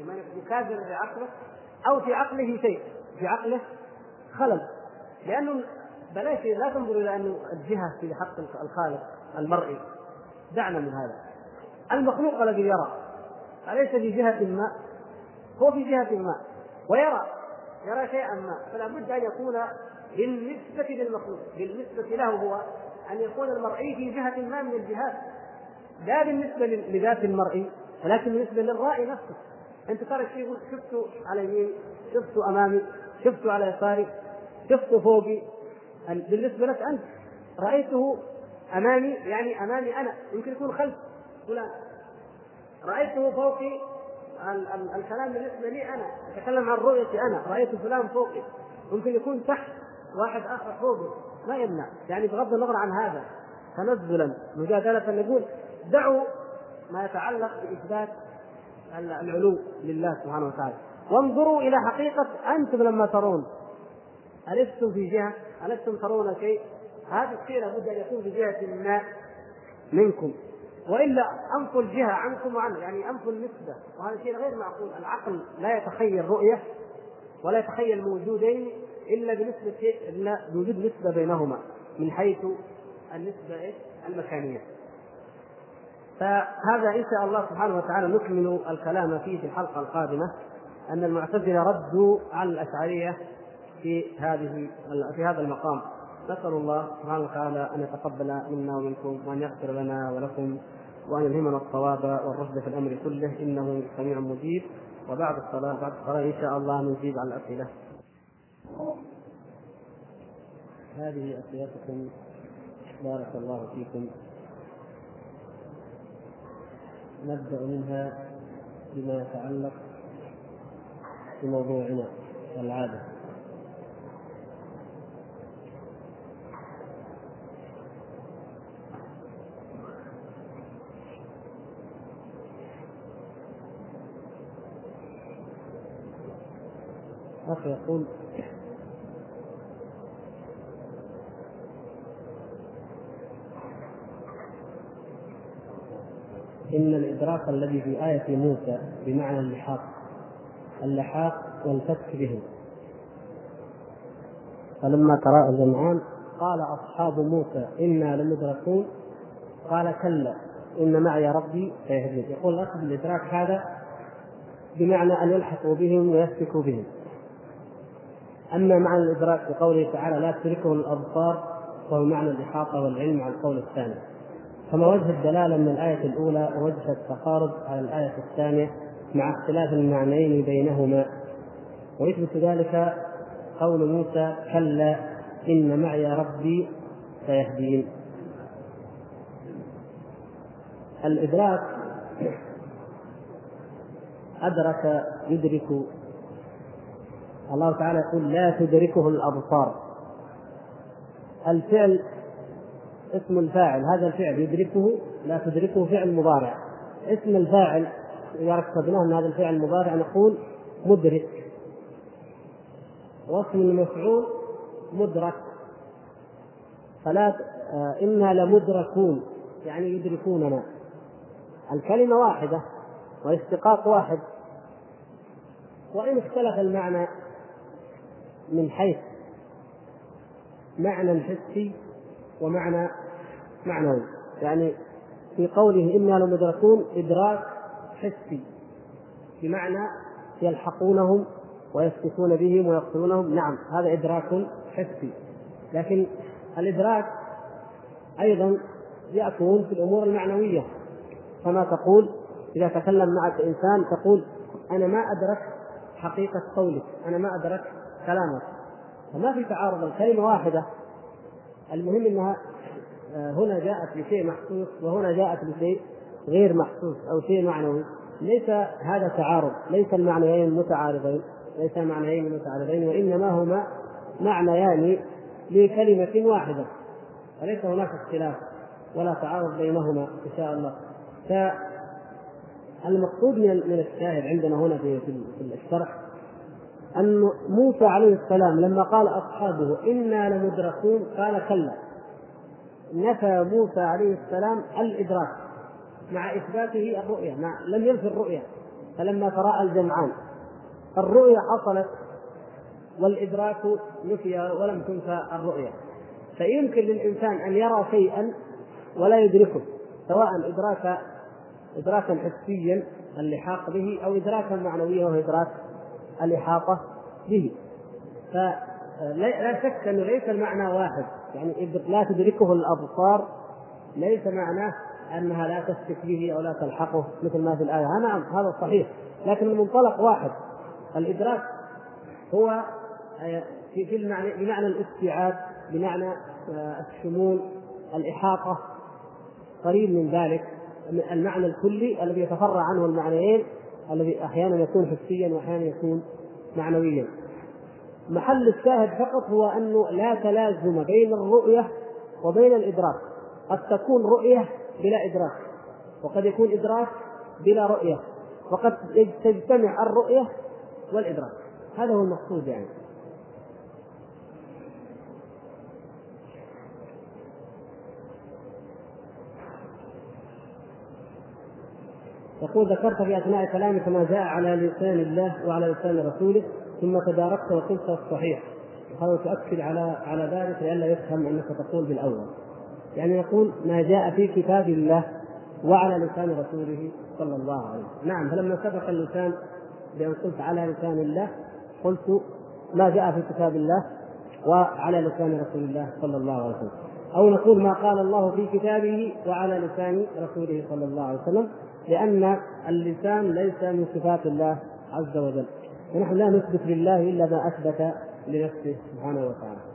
إما أن يكون مكابرا لعقله أو في عقله شيء في عقله خلل. لأنه بلاش لا تنظر إلى أن الجهة في حق الخالق المرئي. دعنا من هذا. المخلوق الذي يرى أليس في جهة ما؟ هو في جهة ما ويرى يرى شيئا ما فلا بد أن يكون بالنسبة للمخلوق بالنسبة له هو أن يكون المرئي في جهة ما من الجهات لا بالنسبة لذات المرئي ولكن بالنسبة للرائي نفسه. أنت ترى الشيء يقول شفته على يمين شفته أمامي شفته على يساري شفته فوقي. بالنسبة لك أنت رأيته أمامي يعني أمامي أنا يمكن يكون خلف فلان. رأيته فوقي الكلام بالنسبة لي أنا. أتكلم عن رؤيتي أنا. رأيت فلان فوقي. ممكن يكون تحت واحد آخر فوقه ما يمنع. يعني بغض النظر عن هذا. تنزلا. مجادلة نقول دعوا ما يتعلق بإثبات العلو لله سبحانه وتعالى. وانظروا إلى حقيقة أنتم لما ترون. ألستم في جهة؟ ألستم ترون شيء؟ هذا الشيء لابد أن يكون في جهة ما منكم. وإلا انفوا الجهه عنكم وعنه يعني انفوا النسبة وهذا شيء غير معقول. العقل لا يتخيل رؤية ولا يتخيل موجودين إلا بنسبة إلا بوجود نسبة بينهما من حيث النسبة المكانية. فهذا إن شاء الله سبحانه وتعالى نكمل الكلام فيه في الحلقة القادمة أن المعتزلة ردوا على الأشعرية في هذه في هذا المقام. نسأل الله سبحانه وتعالى أن يتقبل منا ومنكم وأن يغفر لنا ولكم وأن يلهمنا الصواب والرشد في الأمر كله. إنه سميع مجيب. وبعد الصلاة بعد الصلاة إن شاء الله نجيب على الأسئلة. هذه أسئلتكم. بارك الله فيكم. نبدأ منها بما يتعلق بموضوعنا العادة. الأخ يقول إن الإدراك الذي في آية موسى بمعنى اللحاق اللحاق والفتك به. فلما تراءى الجمعان قال أصحاب موسى إنا لمدركون؟ قال كلا إن معي ربي سيهدين يقول الأخذ الإدراك هذا بمعنى أن يلحقوا بهم ويفتكوا بهم. أما معنى الإدراك بقوله تعالى لا تدركه الأبصار فهو معنى الإحاطة والعلم على القول الثاني. فما وجه الدلالة من الآية الأولى؟ ووجه التقارب على الآية الثانية مع اختلاف المعنيين بينهما. ويثبت ذلك قول موسى كلا إن معي ربي سيهدين. الإدراك أدرك يدرك الله تعالى يقول لا تدركه الأبصار. الفعل اسم الفاعل هذا الفعل يدركه لا تدركه فعل مضارع. اسم الفاعل إذا ركبناه من هذا الفعل المضارع نقول مدرك. واسم المفعول مدرك. فلا آه إنا لمدركون يعني يدركوننا. الكلمة واحدة والاشتقاق واحد. وإن اختلف المعنى من حيث معنى حسي ومعنى معنوي يعني في قوله إنا لمدركون إدراك حسي بمعنى يلحقونهم ويسكتون بهم ويقتلونهم. نعم هذا إدراك حسي. لكن الإدراك أيضا يكون في الأمور المعنوية. كما تقول إذا تكلم معك إنسان تقول أنا ما أدركت حقيقة قولك أنا ما أدركت كلامك فما في تعارض الكلمة واحدة. المهم أنها آه، هنا جاءت لشيء محسوس وهنا جاءت لشيء غير محسوس أو شيء معنوي. ليس هذا تعارض ليس المعنيين متعارضين ليس معنيين متعارضين وإنما هما معنيان لكلمة واحدة. وليس هناك اختلاف ولا تعارض بينهما إن شاء الله. فالمقصود من الشاهد عندنا هنا في الشرح أن موسى عليه السلام لما قال أصحابه إنا لمدركون قال كلا. نفى موسى عليه السلام الإدراك مع إثباته الرؤية مع لم ينفي الرؤية فلما تراءى الجمعان. الرؤية حصلت والإدراك نفي ولم تنفى الرؤية. فيمكن للإنسان أن يرى شيئا ولا يدركه سواء إدراك إدراكا حسيا اللحاق به أو إدراكا معنويا وهو إدراك الإحاطة به. فلا شك أنه ليس المعنى واحد. يعني لا تدركه الأبصار ليس معناه أنها لا تشرك به أو لا تلحقه مثل ما في الآية. نعم هذا صحيح لكن المنطلق واحد. الإدراك هو آه، في في المعنى بمعنى الاستيعاب بمعنى آه، الشمول الإحاطة. قريب من ذلك المعنى الكلي الذي يتفرع عنه المعنيين الذي أحيانا يكون حسيا وأحيانا يكون معنويا. محل الشاهد فقط هو انه لا تلازم بين الرؤية وبين الإدراك. قد تكون رؤية بلا إدراك وقد يكون إدراك بلا رؤية وقد تجتمع الرؤية والإدراك. هذا هو المقصود يعني. يقول ذكرت في أثناء كلامك ما جاء على لسان الله وعلى لسان رسوله ثم تداركت وقلت الصحيح. وهذا تؤكد على على ذلك لئلا يفهم أنك تقول بالأول. يعني يقول ما جاء في كتاب الله وعلى لسان رسوله صلى الله عليه وسلم. نعم فلما سبق اللسان بأن قلت على لسان الله قلت ما جاء في كتاب الله وعلى لسان رسول الله صلى الله عليه وسلم. أو نقول ما قال الله في كتابه وعلى لسان رسوله صلى الله عليه وسلم. لأن اللسان ليس من صفات الله عز وجل. ونحن لا نثبت لله إلا ما أثبت لنفسه سبحانه وتعالى.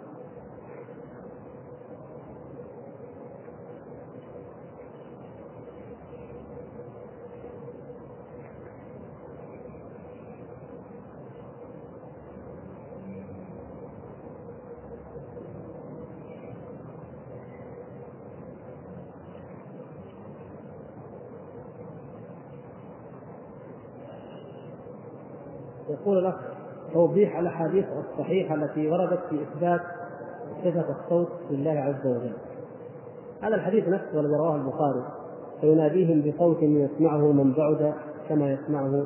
يقول لك توضيح الأحاديث الصحيحة التي وردت في إثبات صفة الصوت لله عز وجل. هذا الحديث نفسه الذي رواه البخاري فيناديهم بصوت يسمعه من بعد كما يسمعه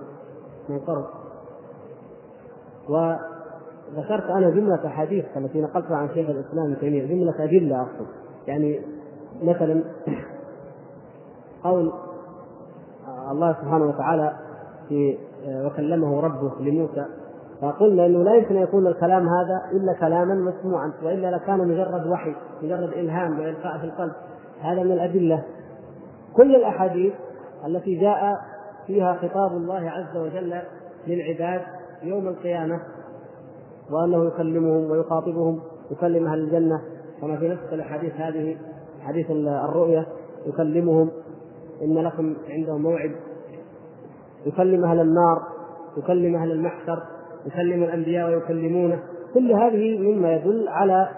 من قرب وذكرت أنا جملة أحاديث التي نقلتها عن شيخ الإسلام ابن تيمية جملة أدلة اقصد يعني مثلا قول الله سبحانه وتعالى في وكلمه ربه لموسى. فقلنا إنه لا يمكن أن يكون الكلام هذا إلا كلاما مسموعا وإلا لكان مجرد وحي مجرد إلهام والقاء في القلب. هذا من الأدلة. كل الأحاديث التي جاء فيها خطاب الله عز وجل للعباد يوم القيامة وأنه يكلمهم ويخاطبهم يكلم أهل الجنة. كما في نفس الأحاديث هذه حديث الرؤيا يكلمهم. إن لكم عندهم موعد. يكلم أهل النار يكلم أهل المحشر يكلم الأنبياء ويكلمونه. كل هذه مما يدل على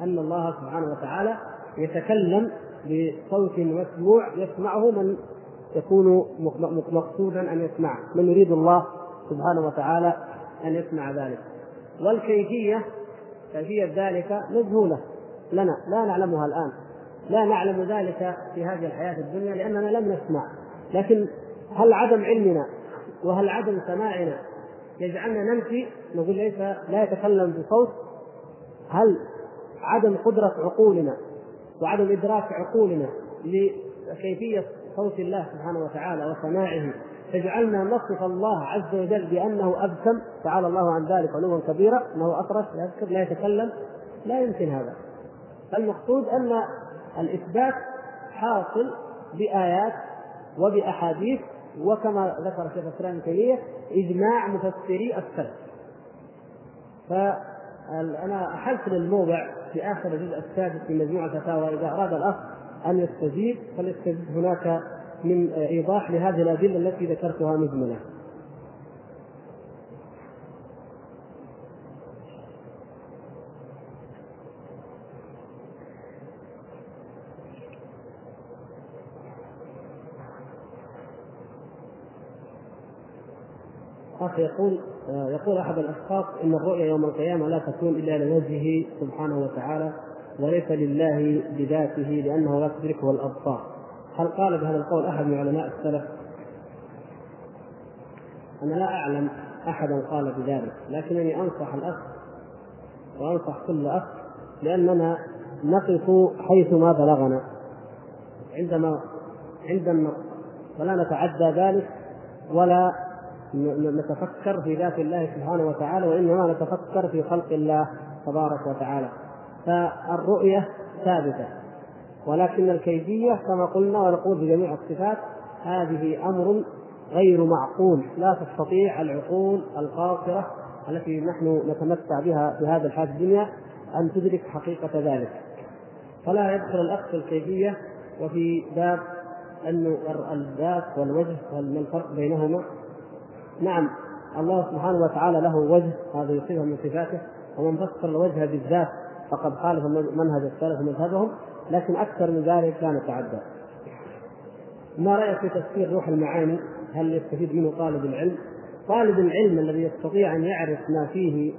أن الله سبحانه وتعالى يتكلم بصوت مسموع يسمعه من يكون مقصودا أن يسمعه من يريد الله سبحانه وتعالى أن يسمع ذلك. والكيفية كيفية ذلك مجهولة لنا لا نعلمها الآن. لا نعلم ذلك في هذه الحياة الدنيا لأننا لم نسمع. لكن هل عدم علمنا وهل عدم سماعنا يجعلنا ننفي؟ نقول ليس لا يتكلم بصوت. هل عدم قدرة عقولنا وعدم إدراك عقولنا لكيفية صوت الله سبحانه وتعالى وسماعه تجعلنا نصف الله عز وجل بأنه أبكم تعالى الله عن ذلك علوا كبيرا. أنه أطرش لا يذكر لا يتكلم. لا يمكن هذا. المقصود أن الإثبات حاصل بآيات وبأحاديث وكما ذكر شيخ الإسلام ابن تيمية إجماع مفسري السلف. فأنا احلت للموضع في آخر الجزء السادس من مجموعه فتاوى إذا أراد الأخ أن يستجيب فليستجيب هناك من إيضاح لهذه الأدلة التي ذكرتها مجمله. اخ يقول يقول أحد الأشخاص إن الرؤيا يوم القيامة لا تكون إلا لوجهه سبحانه وتعالى وليس لله بذاته لأنه لا تدركه الأبصار. هل قال بهذا القول أحد من علماء السلف؟ أنا لا أعلم أحدا قال بذلك لكنني أنصح الأخ وأنصح كل أخ لأننا نقف حيث ما بلغنا عندما عند النص ولا نتعدى ذلك ولا نتفكر في ذات الله سبحانه وتعالى وإنما نتفكر في خلق الله تبارك وتعالى. فالرؤية ثابتة. ولكن الكيفيه كما قلنا ونقول بجميع الصفات هذه أمر غير معقول. لا تستطيع العقول القاصره التي نحن نتمتع بها في هذا الحياة الدنيا أن تدرك حقيقة ذلك. فلا يدخل الأخ في الكيفيه وفي باب انه الذات والوجه وما الفرق بينهما نعم الله سبحانه وتعالى له وجه هذا يصيبه من صفاته ومن فسر الوجه بالذات فقد خالف منهج السلف مذهبهم لكن أكثر من ذلك لا نتعدى. ما رأيك في تفسير روح المعاني؟ هل يستفيد منه طالب العلم؟ طالب العلم الذي يستطيع أن يعرف ما فيه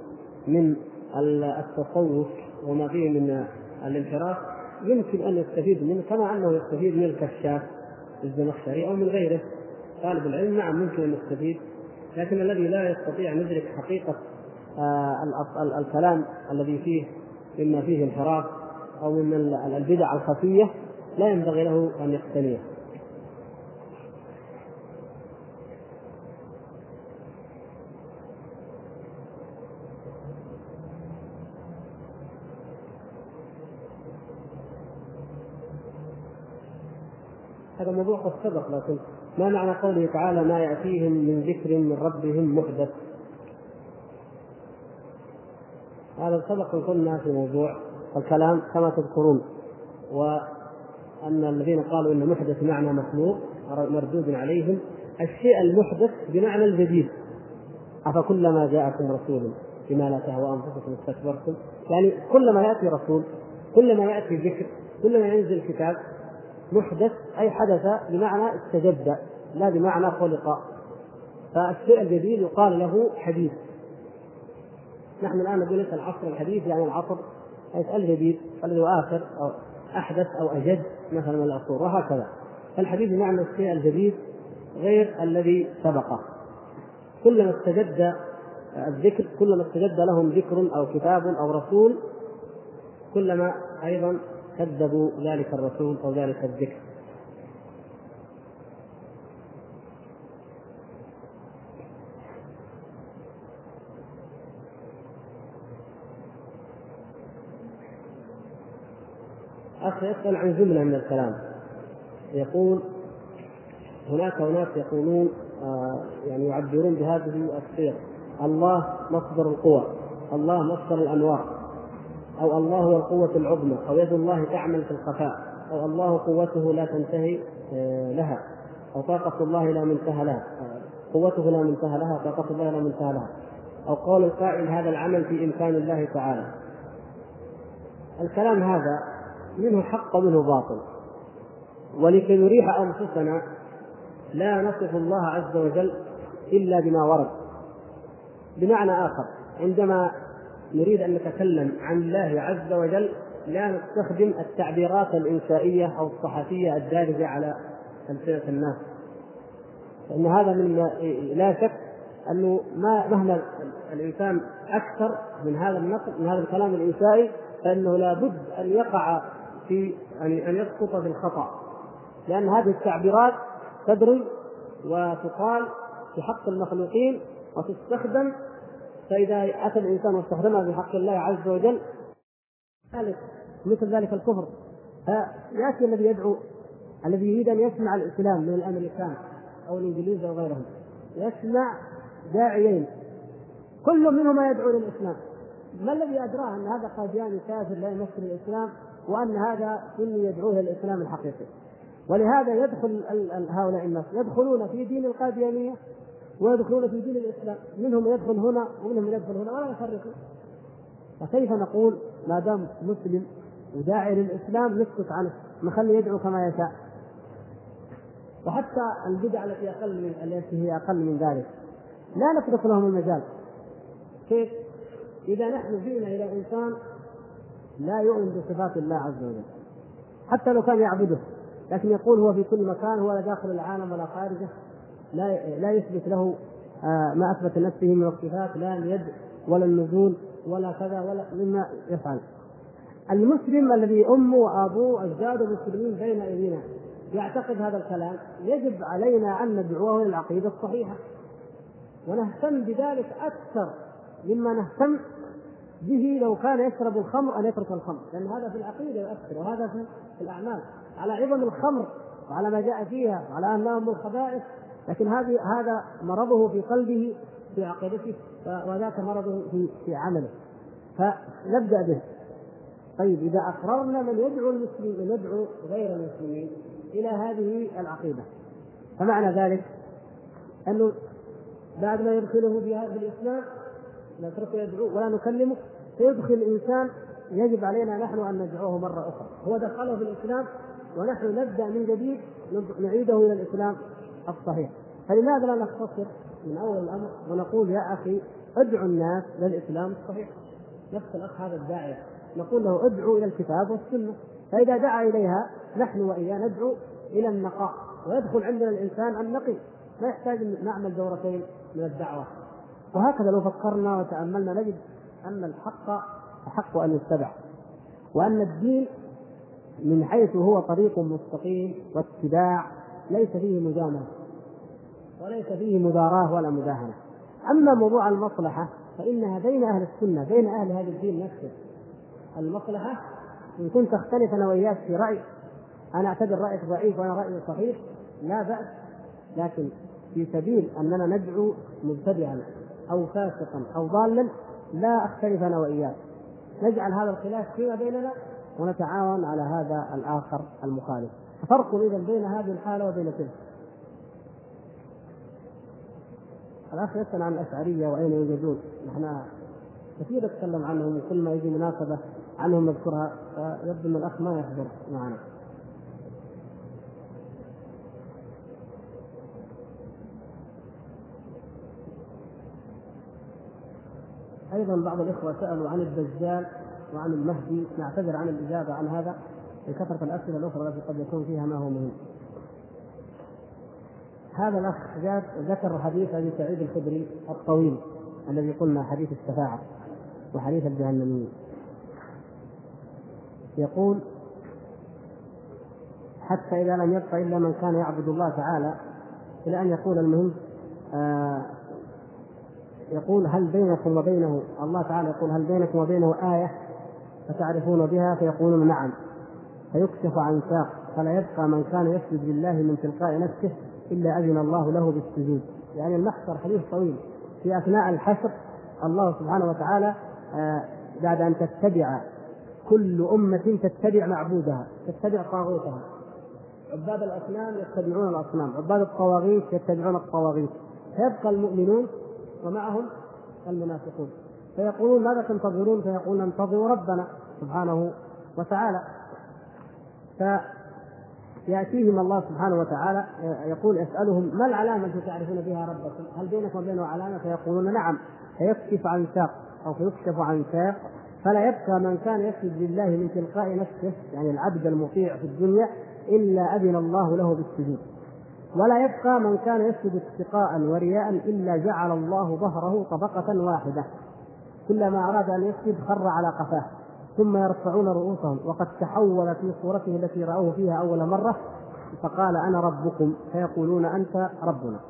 من التصوف وما فيه من الانحراف يمكن أن يستفيد منه كما أنه يستفيد من الكشاف الزمخشري أو من غيره. طالب العلم نعم ممكن أن يستفيد لكن الذي لا يستطيع أن يدرك حقيقة الكلام الذي فيه مما فيه انحراف أو من البدع الخفية لا ينبغي له أن يقتنيه. هذا موضوع قد سبق لكن ما معنى قوله تعالى ما يأتيهم من ذكر من ربهم محدث؟ هذا سبق قلنا في موضوع الكلام كما تذكرون وأن الذين قالوا أن محدث معنى مخلوق مردود عليهم الشيء المحدث بمعنى الجديد. أفكلما جاءكم رسول بما لا تهوى أنفسكم استكبرتم؟ يعني كلما يأتي رسول كلما يأتي ذكر كلما ينزل كتاب محدث أي حدث بمعنى استجد لا بمعنى خلق. فالشيء الجديد يقال له حديث. نحن الآن نقول لك العصر الحديث يعني العصر الجديد الذي هو آخر أو أحدث أو أجد مثلا من العصور وهكذا. فالحديث بمعنى الشيء الجديد غير الذي سبقه كلما استجد الذكر كلما استجد لهم ذكر أو كتاب أو رسول كلما أيضا كذبوا ذلك الرسول أو ذلك الذكر. أخ يسأل عن جملة من الكلام. يقول هناك أناس يقولون آه يعني يعبرون بهذه الصيغ الله مصدر القوى الله مصدر الأنوار. أو الله هو القوة العظمى أو يد الله تعمل في الخفاء أو الله قوته لا تنتهي آه لها أو طاقة الله لا منتهى لها آه قوته لا منتهى لها طاقة الله لا منتهى لها. أو قول القائل هذا العمل في إمكان الله تعالى. الكلام هذا منه حق ومنه باطل. ولكي نريح أنفسنا لا نصف الله عز وجل إلا بما ورد. بمعنى آخر عندما نريد أن نتكلم عن الله عز وجل لا نستخدم التعبيرات الانشائيه أو الصحفية الدارجة على ألسنة الناس. فان هذا من لا شك أنه ما مهما الإنسان أكثر من هذا النقد من هذا الكلام الانشائي فإنه لابد أن يقع في أن يسقط في الخطأ. لأن هذه التعبيرات تدرج وتقال في حق المخلوقين وتستخدم فإذا أتى الإنسان واستخدمها في حق الله عز وجل ذلك مثل ذلك الكفر. فيأتي الذي يدعو الذي يريد أن يسمع الإسلام من الأمريكان أو الإنجليز أو غيرهم. يسمع داعيين. كل منهما يدعو للإسلام. ما الذي أدراه أن هذا قادياني كافر لا يمثل الإسلام وأن هذا سني يدعوه إلى الاسلام الحقيقي؟ ولهذا يدخل هؤلاء الناس يدخلون في دين القاديانية ويدخلون في دين الإسلام. منهم يدخل هنا ومنهم يدخل هنا. ولا يفرقون. فكيف نقول ما دام مسلم وداعي للإسلام نسكت عنه نخليه يدعو كما يشاء؟ وحتى البدع التي أقل من التي هي أقل من ذلك. لا نترك لهم المجال. كيف؟ إذا نحن جئنا إلى إنسان لا يؤمن بصفات الله عز وجل. حتى لو كان يعبده لكن يقول هو في كل مكان ولا داخل العالم ولا خارجه. لا لا يثبت له ما أثبت لنفسه من الصفات لا اليد ولا النزول ولا كذا ولا مما يفعل. المسلم الذي أمه وأبوه اجداده مسلمين بين أيدينا يعتقد هذا الكلام يجب علينا أن ندعوه إلى العقيده الصحيحة. ونهتم بذلك أكثر مما نهتم به لو كان يشرب الخمر أن يترك الخمر. لأن هذا في العقيدة يؤثر وهذا في الأعمال. على عظم الخمر وعلى ما جاء فيها وعلى انها من الخبائث لكن هذه هذا مرضه في قلبه في عقيدته وذاك مرضه في في عمله. فنبدأ به. طيب إذا أقررنا من يدعو المسلمين من يدعو غير المسلمين إلى هذه العقيدة. فمعنى ذلك أنه بعد ما يدخله في هذا الإسلام نتركه يدعو ولا نكلمه فيدخل الانسان يجب علينا نحن أن ندعوه مرة أخرى. هو دخله في الإسلام ونحن نبدأ من جديد نعيده إلى الإسلام الصحيح. فلماذا لا نختصر من أول الأمر ونقول يا أخي ادعو الناس للإسلام الصحيح؟ نفس الأخ هذا الداعية. نقول له ادعو إلى الكتاب والسنة. فإذا دعا إليها نحن وإياه ندعو إلى النقاء. ويدخل عندنا الإنسان النقي. ما يحتاج إن نعمل دورتين من الدعوة. وهكذا لو فكرنا وتأملنا نجد أن الحق أحق أن يتبع. وأن الدين من حيث هو طريق مستقيم واتباع ليس فيه مجاملة وليس فيه مداراة ولا مداهنة. أما موضوع المصلحة فإنها بين أهل السنة بين أهل هذا الدين نفسه. المصلحة إن كنت تختلف أنا وإياك في رأي أنا أعتبر رأيك ضعيف وأنا رأيي صحيح لا بأس. لكن في سبيل أننا ندعو مبتدعا أو فاسقا أو ضالا لا أختلف أنا وإياك. نجعل هذا الخلاف فيما بيننا ونتعاون على هذا الآخر المخالف. فرق إذا بين هذه الحالة وبين تلك. الأخ يسأل عن الأشعرية وأين يوجدون. نحن كثير نتكلم عنهم وكل ما يجي مناسبة عنهم نذكرها فيبدو أن الأخ ما يحضر معنا. أيضا بعض الإخوة سألوا عن الدجال وعن المهدي نعتذر عن الإجابة عن هذا. لكثرة الأسئلة الأخرى التي قد يكون فيها ما هو مهم. هذا جاب ذكر حديث أبي سعيد الخدري الطويل الذي قلنا حديث الشفاعه وحديث الجهنميين يقول حتى إذا لم يبق إلا من كان يعبد الله تعالى إلى أن يقول المهم آه يقول هل بينكم وبينه الله تعالى يقول هل بينكم وبينه آية فتعرفون بها? فيقولون نعم. فيكشف عن ساق فلا يبقى من كان يسجد لله من تلقاء نفسه إلا أذن الله له بالسجود. يعني المحشر حديث طويل. في أثناء الحشر الله سبحانه وتعالى آه بعد أن تتبع كل أمة تتبع معبودها تتبع طاغوتها. عباد الأصنام يتبعون الأصنام عباد الطواغيت يتبعون الطواغيت. فيبقى المؤمنون ومعهم المنافقون. فيقولون ماذا تنتظرون؟ فيقول ننتظر ربنا سبحانه وتعالى. فيأتيهم الله سبحانه وتعالى يقول يسألهم ما العلامة التي تعرفون بها ربكم؟ هل بينكم وبينه علامة؟ فيقولون نعم فيكشف عن ساق أو فيكشف عن ساق فلا يبقى من كان يسجد لله من تلقاء نفسه يعني العبد المطيع في الدنيا إلا أذن الله له بالسجود ولا يبقى من كان يسجد اتقاء ورياء إلا جعل الله ظهره طبقة واحدة كلما أراد أن يسجد خر على قفاه ثم يرفعون رؤوسهم. وقد تحول في صورته التي رأوه فيها أول مرة فقال أنا ربكم فيقولون أنت ربنا.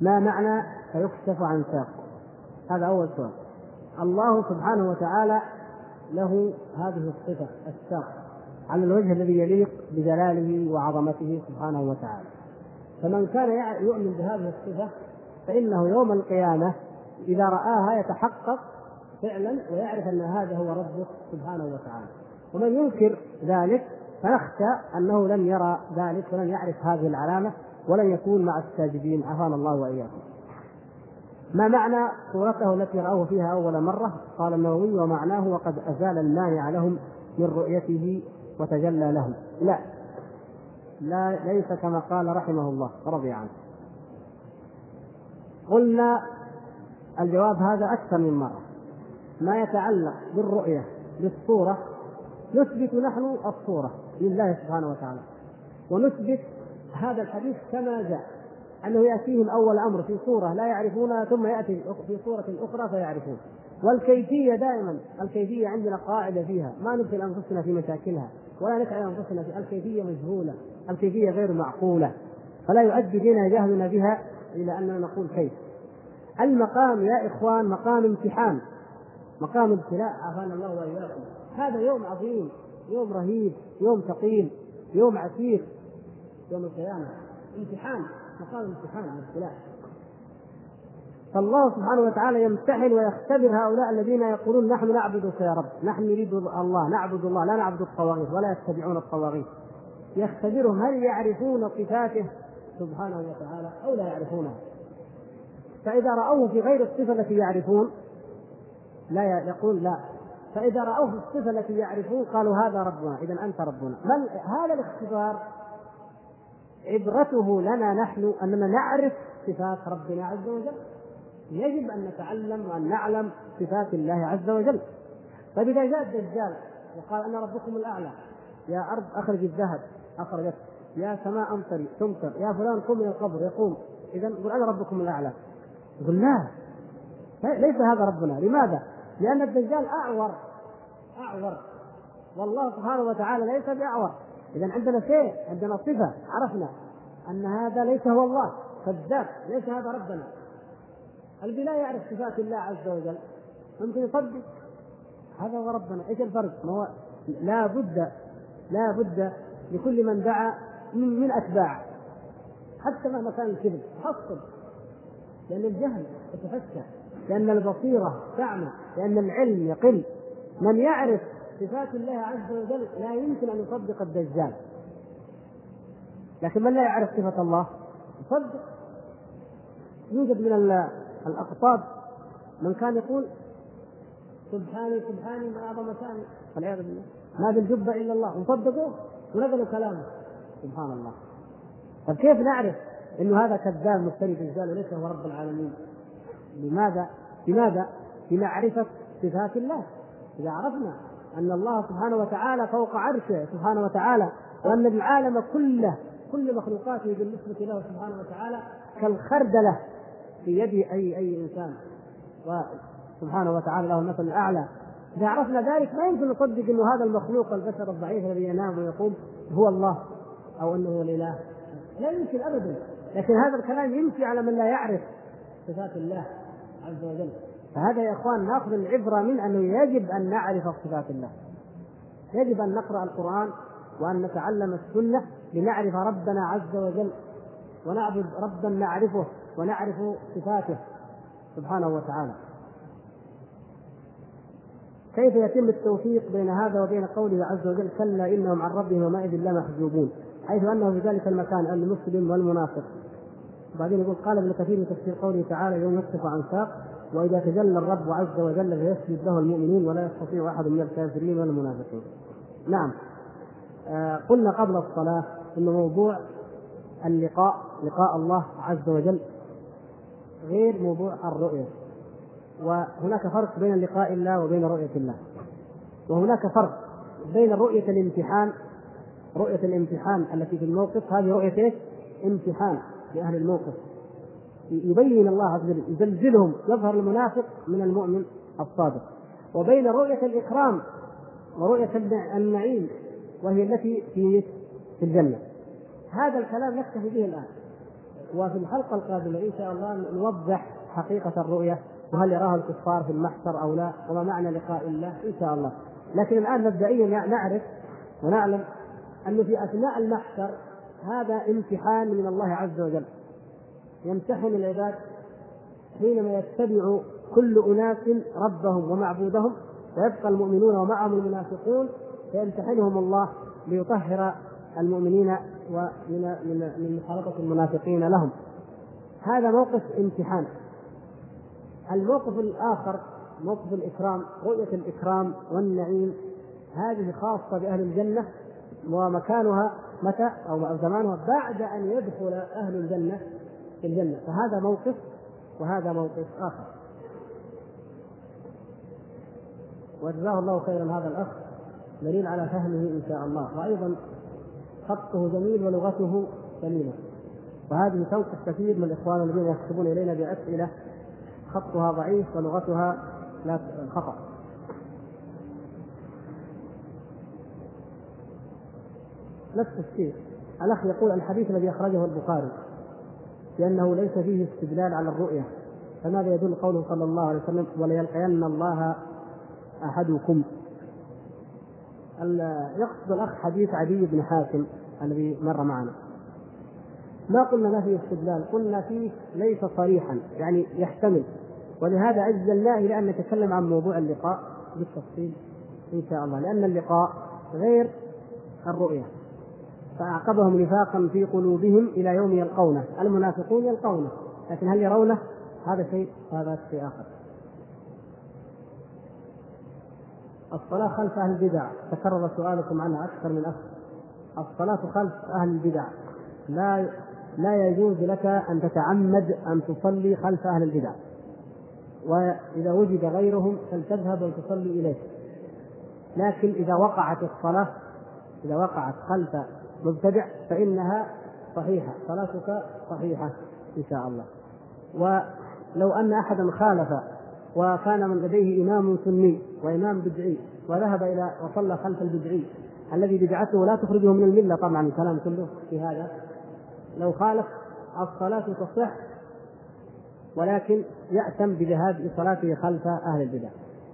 ما معنى فيكشف عن ساق؟ هذا أول سؤال. الله سبحانه وتعالى له هذه الصفة الساق على الوجه الذي يليق بجلاله وعظمته سبحانه وتعالى. فمن كان يؤمن بهذه الصفة فإنه يوم القيامة إذا رآها يتحقق فعلا ويعرف أن هذا هو ربه سبحانه وتعالى. ومن ينكر ذلك فنخشى أنه لن يرى ذلك ولن يعرف هذه العلامة ولن يكون مع الساجدين. عافانا الله وإياكم. ما معنى صورته التي رأوه فيها أول مرة؟ قال النووي ومعناه وقد أزال المانع لهم من رؤيته وتجلى لهم. لا. لا ليس كما قال رحمه الله رضي عنه. قلنا الجواب هذا أكثر من مرة. ما يتعلق بالرؤية بالصورة نثبت نحن الصورة لله سبحانه وتعالى. ونثبت هذا الحديث كما جاء أنه يأتيهم أول أمر في صورة لا يعرفونها ثم يأتي في صورة أخرى فيعرفون. والكيفية دائما الكيفية عندنا قاعدة فيها. ما ندخل أنفسنا في مشاكلها ولا نتعب أنفسنا في الكيفية مجهولة الكيفية غير معقولة. فلا يؤدي بنا جهلنا بها إلى أننا نقول كيف. المقام يا إخوان مقام امتحان. مقام ابتلاء عافانا الله وإياكم. هذا يوم عظيم يوم رهيب يوم ثقيل يوم عسير يوم القيامة. امتحان مقام امتحان وابتلاء فالله سبحانه وتعالى يمتحن ويختبر هؤلاء الذين يقولون نحن نعبدك يا رب. نحن نريد الله نعبد الله لا نعبد الطواغيت ولا يتبعون الطواغيت. يختبرهم هل يعرفون صفاته؟ سبحانه وتعالى أو لا يعرفونها فإذا رأوه في غير الصفة التي يعرفون لا يقول لا. فإذا رأوه في الصفه التي يعرفون قالوا هذا ربنا اذا أنت ربنا. بل هذا الاختبار عبرته لنا نحن أننا نعرف صفات ربنا عز وجل. يجب أن نتعلم وأن نعلم صفات الله عز وجل. طيب إذا جاء الدجال وقال أنا ربكم الأعلى يا أرض أخرج الذهب أخرجت. يا سماء أمطري تمطر. يا فلان قم من القبر يقوم. اذا قل أنا ربكم الأعلى. يقول لا. ليس هذا ربنا. لماذا؟ لأن الدجال أعور. أعور. والله سبحانه وتعالى ليس بأعور. اذا عندنا شيء عندنا صفة عرفنا أن هذا ليس هو الله. كذاب ليس هذا ربنا. الذي لا يعرف صفات الله عز وجل ممكن يصدق. هذا هو ربنا. إيش الفرق؟ ما هو؟ لا بد لا بد لكل من دعا من من اتباعه حتى مهما كان الكذب حصل. لأن الجهل يتفكر لأن البصيرة تعمى لأن العلم يقل. من يعرف صفات الله عز وجل لا يمكن أن يصدق الدجال. لكن من لا يعرف صفة الله؟ يصدق. يوجد من الأقطاب من كان يقول سبحاني سبحاني ما أعظم شأني. والعياذ بالله. ما بالجبة إلا الله. وصدقوه ونقلوا كلامه. سبحان الله. طيب كيف نعرف إنه هذا كذاب مفتري دجال وليس هو رب العالمين؟ لماذا؟ لماذا؟ بمعرفة صفات الله. إذا عرفنا أن الله سبحانه وتعالى فوق عرشه سبحانه وتعالى وأن العالم كله كل مخلوقاته بالنسبة له سبحانه وتعالى كالخردلة في يد أي أي إنسان. وسبحانه وتعالى له المثل الأعلى. إذا عرفنا ذلك ما يمكن نصدق أنه هذا المخلوق البشر الضعيف الذي ينام ويقوم هو الله أو أنه هو الإله. لا يمكن أبدا. لكن هذا الكلام يمشي على من لا يعرف صفات الله. عز وجل. فهذا يا إخوان ناخذ العبرة من أنه يجب أن نعرف صفات الله. يجب أن نقرأ القرآن وأن نتعلم السنة لنعرف ربنا عز وجل ونعبد ربا نعرفه ونعرف صفاته سبحانه وتعالى. كيف يتم التوفيق بين هذا وبين قوله عز وجل كلا إنهم عن ربهم يومئذ لمحجوبون؟ حيث أنه في ذلك المكان المسلم والمنافق. وبعدين يقول قال ابن كثير في تفسير قوله تعالى يوم يصف عن ساق وإذا تجلى الرب عز وجل فيسجد له المؤمنون ولا يستطيع أحد من الكافرين والمنافقين. نعم آه قلنا قبل الصلاة إن موضوع اللقاء لقاء الله عز وجل غير موضوع الرؤية وهناك فرق بين لقاء الله وبين رؤية الله وهناك فرق بين رؤية الامتحان رؤية الامتحان التي في الموقف هذه رؤية إيش؟ امتحان لأهل الموقف. يبين الله عز وجل يزلزلهم يظهر المنافق من المؤمن الصادق. وبين رؤية الإكرام ورؤية النعيم وهي التي في في الجنة. هذا الكلام نكتفي به الآن. وفي الحلقة القادمة إن شاء الله نوضح حقيقة الرؤية وهل يراها الكفار في المحشر أو لا وما معنى لقاء الله إن شاء الله. لكن الآن مبدئيا نعرف ونعلم أنه في أثناء المحشر هذا امتحان من الله عز وجل. يمتحن العباد حينما يتبع كل أناس ربهم ومعبودهم ويبقى المؤمنون ومعهم المنافقون فيمتحنهم الله ليطهر المؤمنين ومن من من مخالطة المنافقين لهم. هذا موقف امتحان. الموقف الآخر موقف الإكرام رؤية الإكرام والنعيم هذه خاصة بأهل الجنة ومكانها متى أو زمانها بعد أن يدخل أهل الجنة في الجنة. فهذا موقف وهذا موقف آخر. وجزاه الله خيرا هذا الأخ. دليل على فهمه إن شاء الله. وأيضا خطه جميل ولغته سليمة وهذه توقف كثير من الإخوان الذين يكتبون إلينا بأسئلة. خطها ضعيف ولغتها لا خطأ. نفس الشيء الأخ يقول الحديث الذي أخرجه البخاري لأنه ليس فيه استدلال على الرؤية. فماذا يدل قوله صلى الله عليه وسلم وليلقين الله أحدكم؟ يقصد الأخ حديث عدي بن حاتم الذي مر معنا. ما قلنا ما فيه استدلال قلنا فيه ليس صريحا يعني يحتمل. ولهذا عجلناه إلى أن نتكلم عن موضوع اللقاء بالتفصيل إن شاء الله لأن اللقاء غير الرؤية. فأعقبهم نفاقا في قلوبهم إلى يوم يلقونه. المنافقون يلقونه. لكن هل يرونه؟ هذا شيء وهذا شيء آخر. الصلاة خلف أهل البدع. تكرر سؤالكم عنها أكثر من أخ. الصلاة خلف أهل البدع. لا لا يجوز لك أن تتعمد أن تصلي خلف أهل البدع. وإذا وجد غيرهم فلتذهب وتصلي إليه. لكن إذا وقعت الصلاة إذا وقعت خلف مبتدع فإنها صحيحة صلاتك صحيحة إن شاء الله. ولو أن أحدا خالف وكان من لديه إمام سني وإمام بدعي وذهب إلى وصلى خلف البدعي الذي بدعته لا تخرجه من الملة طبعا الكلام كله في هذا. لو خالف الصلاة تصح ولكن يأتم بذهاب صلاته خلف أهل البدع.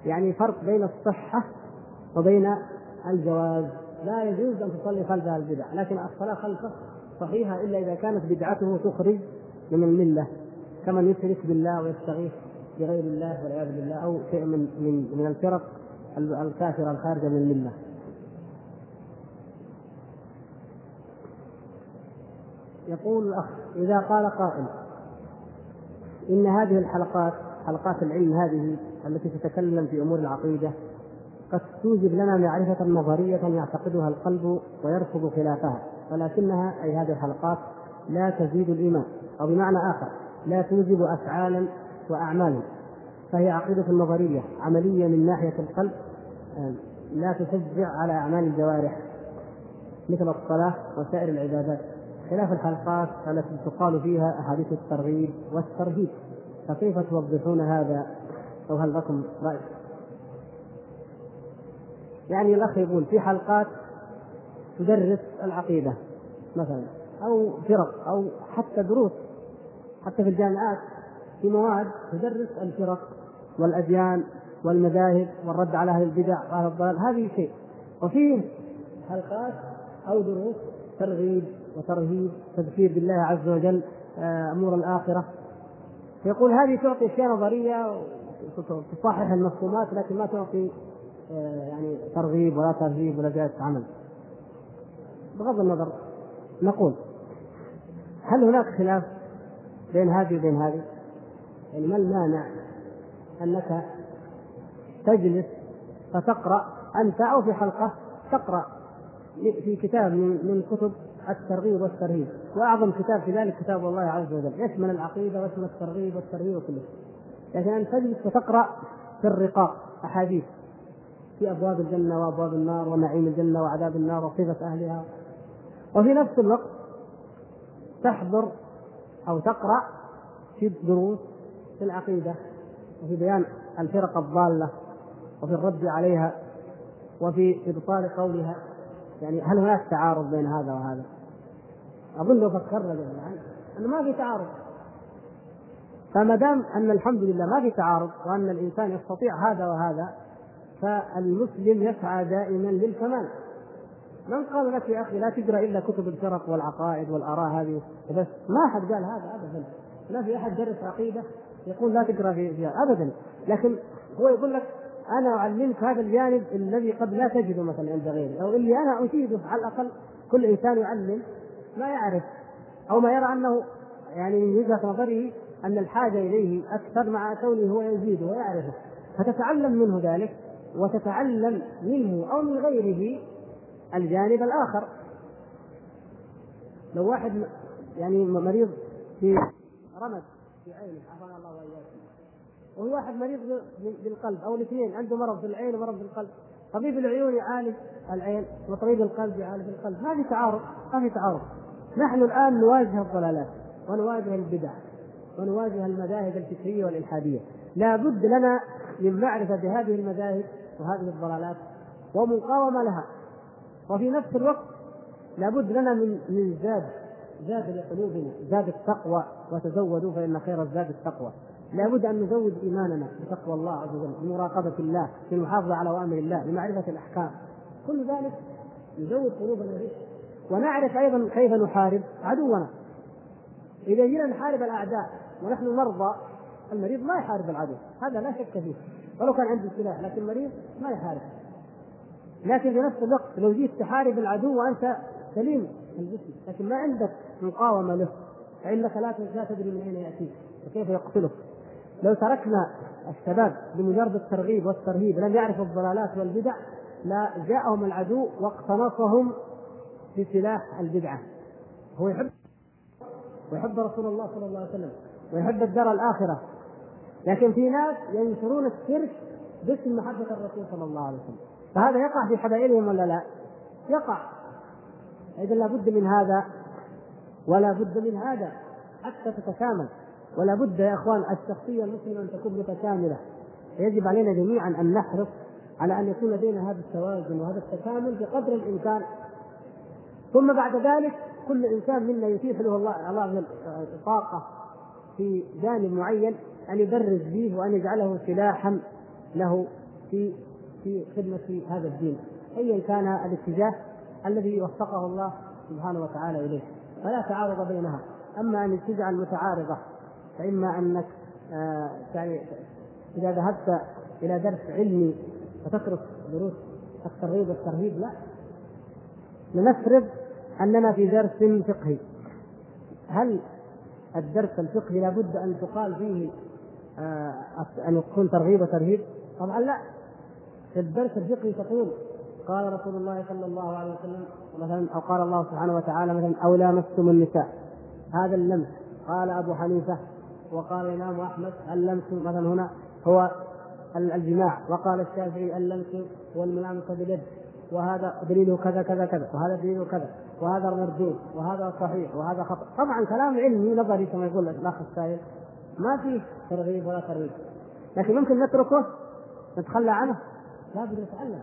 يعني فرق بين الصحة وبين الجواز. لا يجوز أن تصلي خلف البدع لكن الصلاة خلفه صحيحة إلا إذا كانت بدعته تخرج من الملة كمن يشرك بالله ويستغيث بغير الله والعياذ بالله أو شيء من من من الفرق الكافره الخارجه من الملة. يقول الأخ إذا قال قائل إن هذه الحلقات حلقات العلم هذه التي تتكلم في أمور العقيدة قد توجب لنا معرفة نظرية يعتقدها القلب ويرفض خلافها ولكنها أي هذه الحلقات لا تزيد الإيمان أو بمعنى آخر لا توجب أفعالا وأعمالا فهي عقيدة نظرية عملية من ناحية القلب لا تشجع على أعمال الجوارح مثل الصلاة وسائر العبادات خلاف الحلقات التي تقال فيها أحاديث الترغيب والترهيب فكيف توضحون هذا أو هل لكم رأي؟ يعني الأخ يقول في حلقات تدرس العقيدة مثلا أو فرق أو حتى دروس حتى في الجامعات في مواد تدرس الفرق والأديان والمذاهب والرد على أهل البدع واهل الضلال هذه شيء. وفيه حلقات أو دروس ترغيب وترهيب تذكير بالله عز وجل آه، أمور الآخرة. يقول هذه تعطي اشياء نظرية تصحح المفهومات لكن ما تعطي يعني ترغيب ولا ترهيب ولا زياده عمل. بغض النظر نقول هل هناك خلاف بين هذه وبين هذه؟ يعني ما المانع أنك تجلس فتقرأ أنت أو في حلقة تقرأ في كتاب من كتب الترغيب والترهيب. وأعظم كتاب في ذلك كتاب الله عز وجل. يشمل العقيدة ويشمل الترغيب والترهيب وكله لكن أن تجلس وتقرأ في الرقاق أحاديث. في أبواب الجنة وأبواب النار ونعيم الجنة وعذاب النار وصفة أهلها. وفي نفس الوقت تحضر أو تقرأ في دروس في العقيدة وفي بيان الفرق الضالة وفي الرد عليها وفي إبطال قولها. يعني هل هناك تعارض بين هذا وهذا؟ أظن لو فكرنا جميعا أنه ما في تعارض. فما دام أن الحمد لله ما في تعارض وأن الإنسان يستطيع هذا وهذا فالمسلم يسعى دائما للكمال. من قال لك يا أخي لا تقرأ إلا كتب الفرق والعقائد والآراء هذه بس ما حد قال هذا ابدا. لا في أحد درس عقيدة يقول لا تقرأ فيها ابدا. لكن هو يقول لك أنا أعلمك هذا الجانب الذي قد لا تجده مثلا عند غيري. أو اللي أنا افيده على الأقل كل إنسان يعلم ما يعرف. أو ما يرى أنه يعني من وجهة نظره أن الحاجة إليه أكثر مع كونه هو يزيد ويعرفه. فتتعلم منه ذلك. وتتعلم منه أو من غيره الجانب الآخر. لو واحد يعني مريض في رمد في عينه عافانا الله وإياكم. وهو واحد مريض بالقلب أو الاثنين عنده مرض في العين ومرض في القلب. طبيب العيون يعالج العين وطبيب القلب يعالج القلب. ما في تعارض ما في تعارض. نحن الآن نواجه الضلالات ونواجه البدع ونواجه المذاهب الفكرية والإلحادية. لا بد لنا من معرفة هذه المذاهب وهذه الضلالات ومقاومة لها. وفي نفس الوقت لابد لنا من من زاد زاد لقلوبنا زاد التقوى. وتزودوا فإن خير الزاد التقوى. لابد أن نزود إيماننا بتقوى الله عز وجل بمراقبة الله بالمحافظة على أوامر الله بمعرفة الأحكام. كل ذلك نزود قلوبنا به. ونعرف أيضا كيف نحارب عدونا. إذا جينا نحارب الأعداء ونحن مرضى المريض ما يحارب العدو. هذا لا شك فيه. ولو كان عنده سلاح لكن المريض ما يحارب. لكن في نفس الوقت لو جيت تحارب العدو وأنت سليم الجسم لكن ما عندك مقاومة له فإنك لا تدري من أين يأتيك وكيف يقتلك. لو تركنا الشباب بمجرد الترغيب والترهيب لم يعرفوا الضلالات والبدع لا جاءهم العدو واقتنصهم بسلاح البدعة. هو يحب ويحب رسول الله صلى الله عليه وسلم ويحب الدار الآخرة. لكن في ناس ينشرون الشرك باسم محبة الرسول صلى الله عليه وسلم. فهذا يقع في حبائلهم ولا لا؟ يقع. إذا لابد من هذا ولا بد من هذا. حتى تتكامل. ولا بد يا إخوان الشخصية المسلمة أن تكون متكاملة. يجب علينا جميعا أن نحرص على أن يكون لدينا هذا التوازن وهذا التكامل بقدر الإمكان. ثم بعد ذلك كل إنسان منا يتيح له الله الله طاقه في جانب معين أن يبرز به وأن يجعله سلاحا له في في خدمة هذا الدين. أيا كان الاتجاه الذي وفقه الله سبحانه وتعالى إليه. فلا تعارض بينها. أما أن تجعل متعارضة فإما أنك آه يعني إذا ذهبت إلى درس علمي فتترك دروس الترغيب والترهيب لا. لنفرض أننا في درس فقهي. هل الدرس الفقهي لابد أن تقال فيه أن يكون ترغيب وترهيب؟ طبعا لا. في الدرس الفقهي تقول قال رسول الله صلى الله عليه وسلم مثلا أو قال الله سبحانه وتعالى مثلا أو لامستم النساء. هذا اللمس. قال أبو حنيفة وقال الإمام أحمد اللمس مثلا هنا هو الجماع. وقال الشافعي اللمس والملامسه باليد. وهذا دليله كذا كذا كذا. وهذا دليله كذا. وهذا مردود وهذا صحيح. وهذا خطأ. طبعا كلام علمي نظري كما يقول الأخ السائل. ما فيه ترغيب ولا ترغيب لكن ممكن نتركه نتخلى عنه. لابد نتعلم.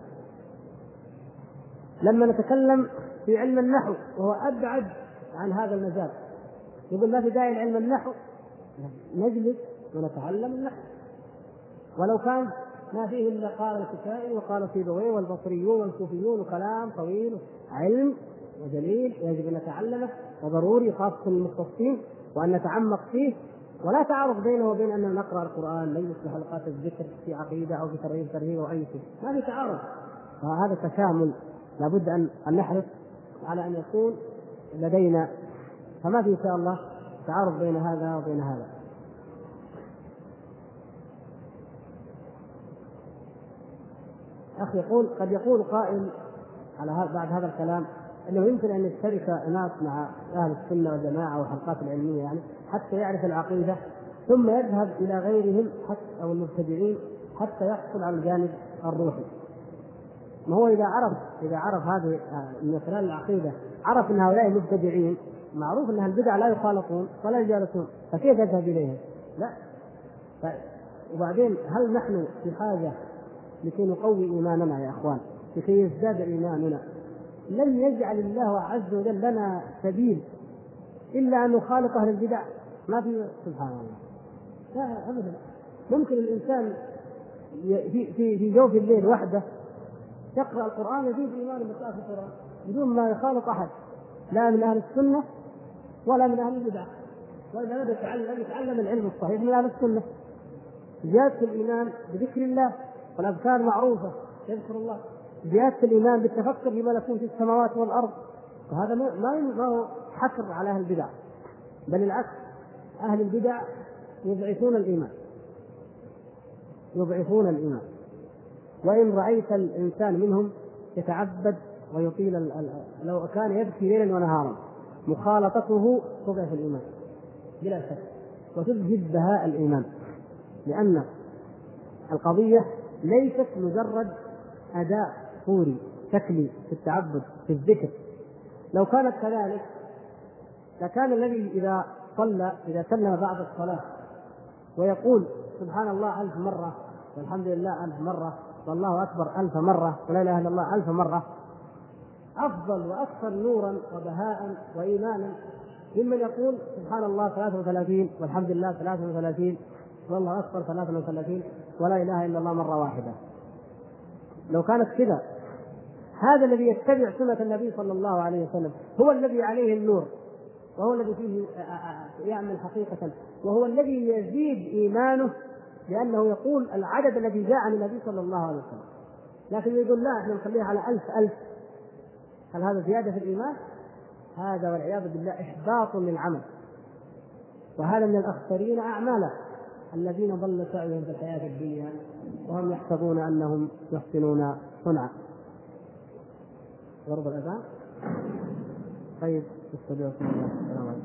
لما نتكلم في علم النحو وهو أبعد عن هذا المجال يقول ما في داعي لعلم النحو؟ نجلس ونتعلم النحو. ولو كان ما فيه إلا قال الكسائي وقال سيبويه والبصريون والكوفيون وكلام طويل علم ودليل يجب أن نتعلمه وضروري خاصة المختصين وأن نتعمق فيه ولا تعارض بينه وبين ان نقرأ القرآن نجلس في حلقات الذكر في عقيدة أو في ترغيب ترهيب أو أي شيء. ما في تعارض. فهذا تكامل لابد ان أن نحرص على أن يكون لدينا فما في إن شاء الله تعارض بين هذا وبين هذا. أخ يقول قد يقول قائل على هذا بعد هذا الكلام إنه يمكن أن يشترك ناس مع أهل السنة والجماعة والحلقات العلمية يعني حتى يعرف العقيدة ثم يذهب إلى غيرهم حتى أو المبتدعين حتى يحصل على الجانب الروحي. ما هو إذا عرف إذا عرف هذه من خلال العقيدة عرف إن هؤلاء مبتدعين معروف أن البدع لا يخالطون ولا يجالسون فكيف يذهب إليهم؟ لا ف... وبعدين هل نحن في حاجة لكي نقوي إيماننا يا إخوان لكي يزداد إيماننا لم يجعل الله عز وجل لنا سبيل إلا أن نخالط أهل البدع ما في سبحان الله. لا ابدا. ممكن الإنسان في في في جوف الليل وحده يقرأ القرآن يزيد ايمانه بقراءه القرآن بدون ما يخالط أحد لا من أهل السنة ولا من أهل البدع. وإذا بدا يتعلم يتعلم العلم الصحيح من أهل السنة. زيادة الإيمان بذكر الله والأذكار معروفه يذكر الله. زيادة الإيمان بالتفكر في ملكوت السماوات والأرض. وهذا ما هو حكر على أهل البدع. بل العكس. أهل البدع يضعفون الإيمان. يضعفون الإيمان. وإن رأيت الإنسان منهم يتعبد ويطيل لو كان يبكي ليلا ونهارا مخالطته تضعف الإيمان بلا شك وتذهب بهاء الإيمان. لأن القضية ليست مجرد أداء صوري شكلي في التعبد في الذكر. لو كانت كذلك لكان الذي إذا صلى إذا سلم بعد الصلاة ويقول سبحان الله ألف مرة والحمد لله ألف مرة والله أكبر ألف مرة ولا إله إلا الله ألف مرة أفضل وأكثر نورا وبهاء وإيمانا ممن يقول سبحان الله 33 والحمد لله 33 والله أكبر 33 ولا إله إلا الله مرة واحدة. لو كانت كذا هذا الذي يتبع سنة النبي صلى الله عليه وسلم هو الذي عليه النور. وهو الذي فيه يعمل حقيقة. وهو الذي يزيد إيمانه لأنه يقول العدد الذي جاء عن النبي صلى الله عليه وسلم. لكن يقول لا إحنا نخليها على ألف ألف. هل هذا زيادة في الإيمان؟ هذا والعياذ بالله إحباط للعمل. وهذا من الأخسرين أعمالا الذين ضل سعيهم في الحياة الدنيا وهم يحسبون أنهم يحسنون صنعا. ضرب الأذان. طيب. استودعكم الله السلام عليكم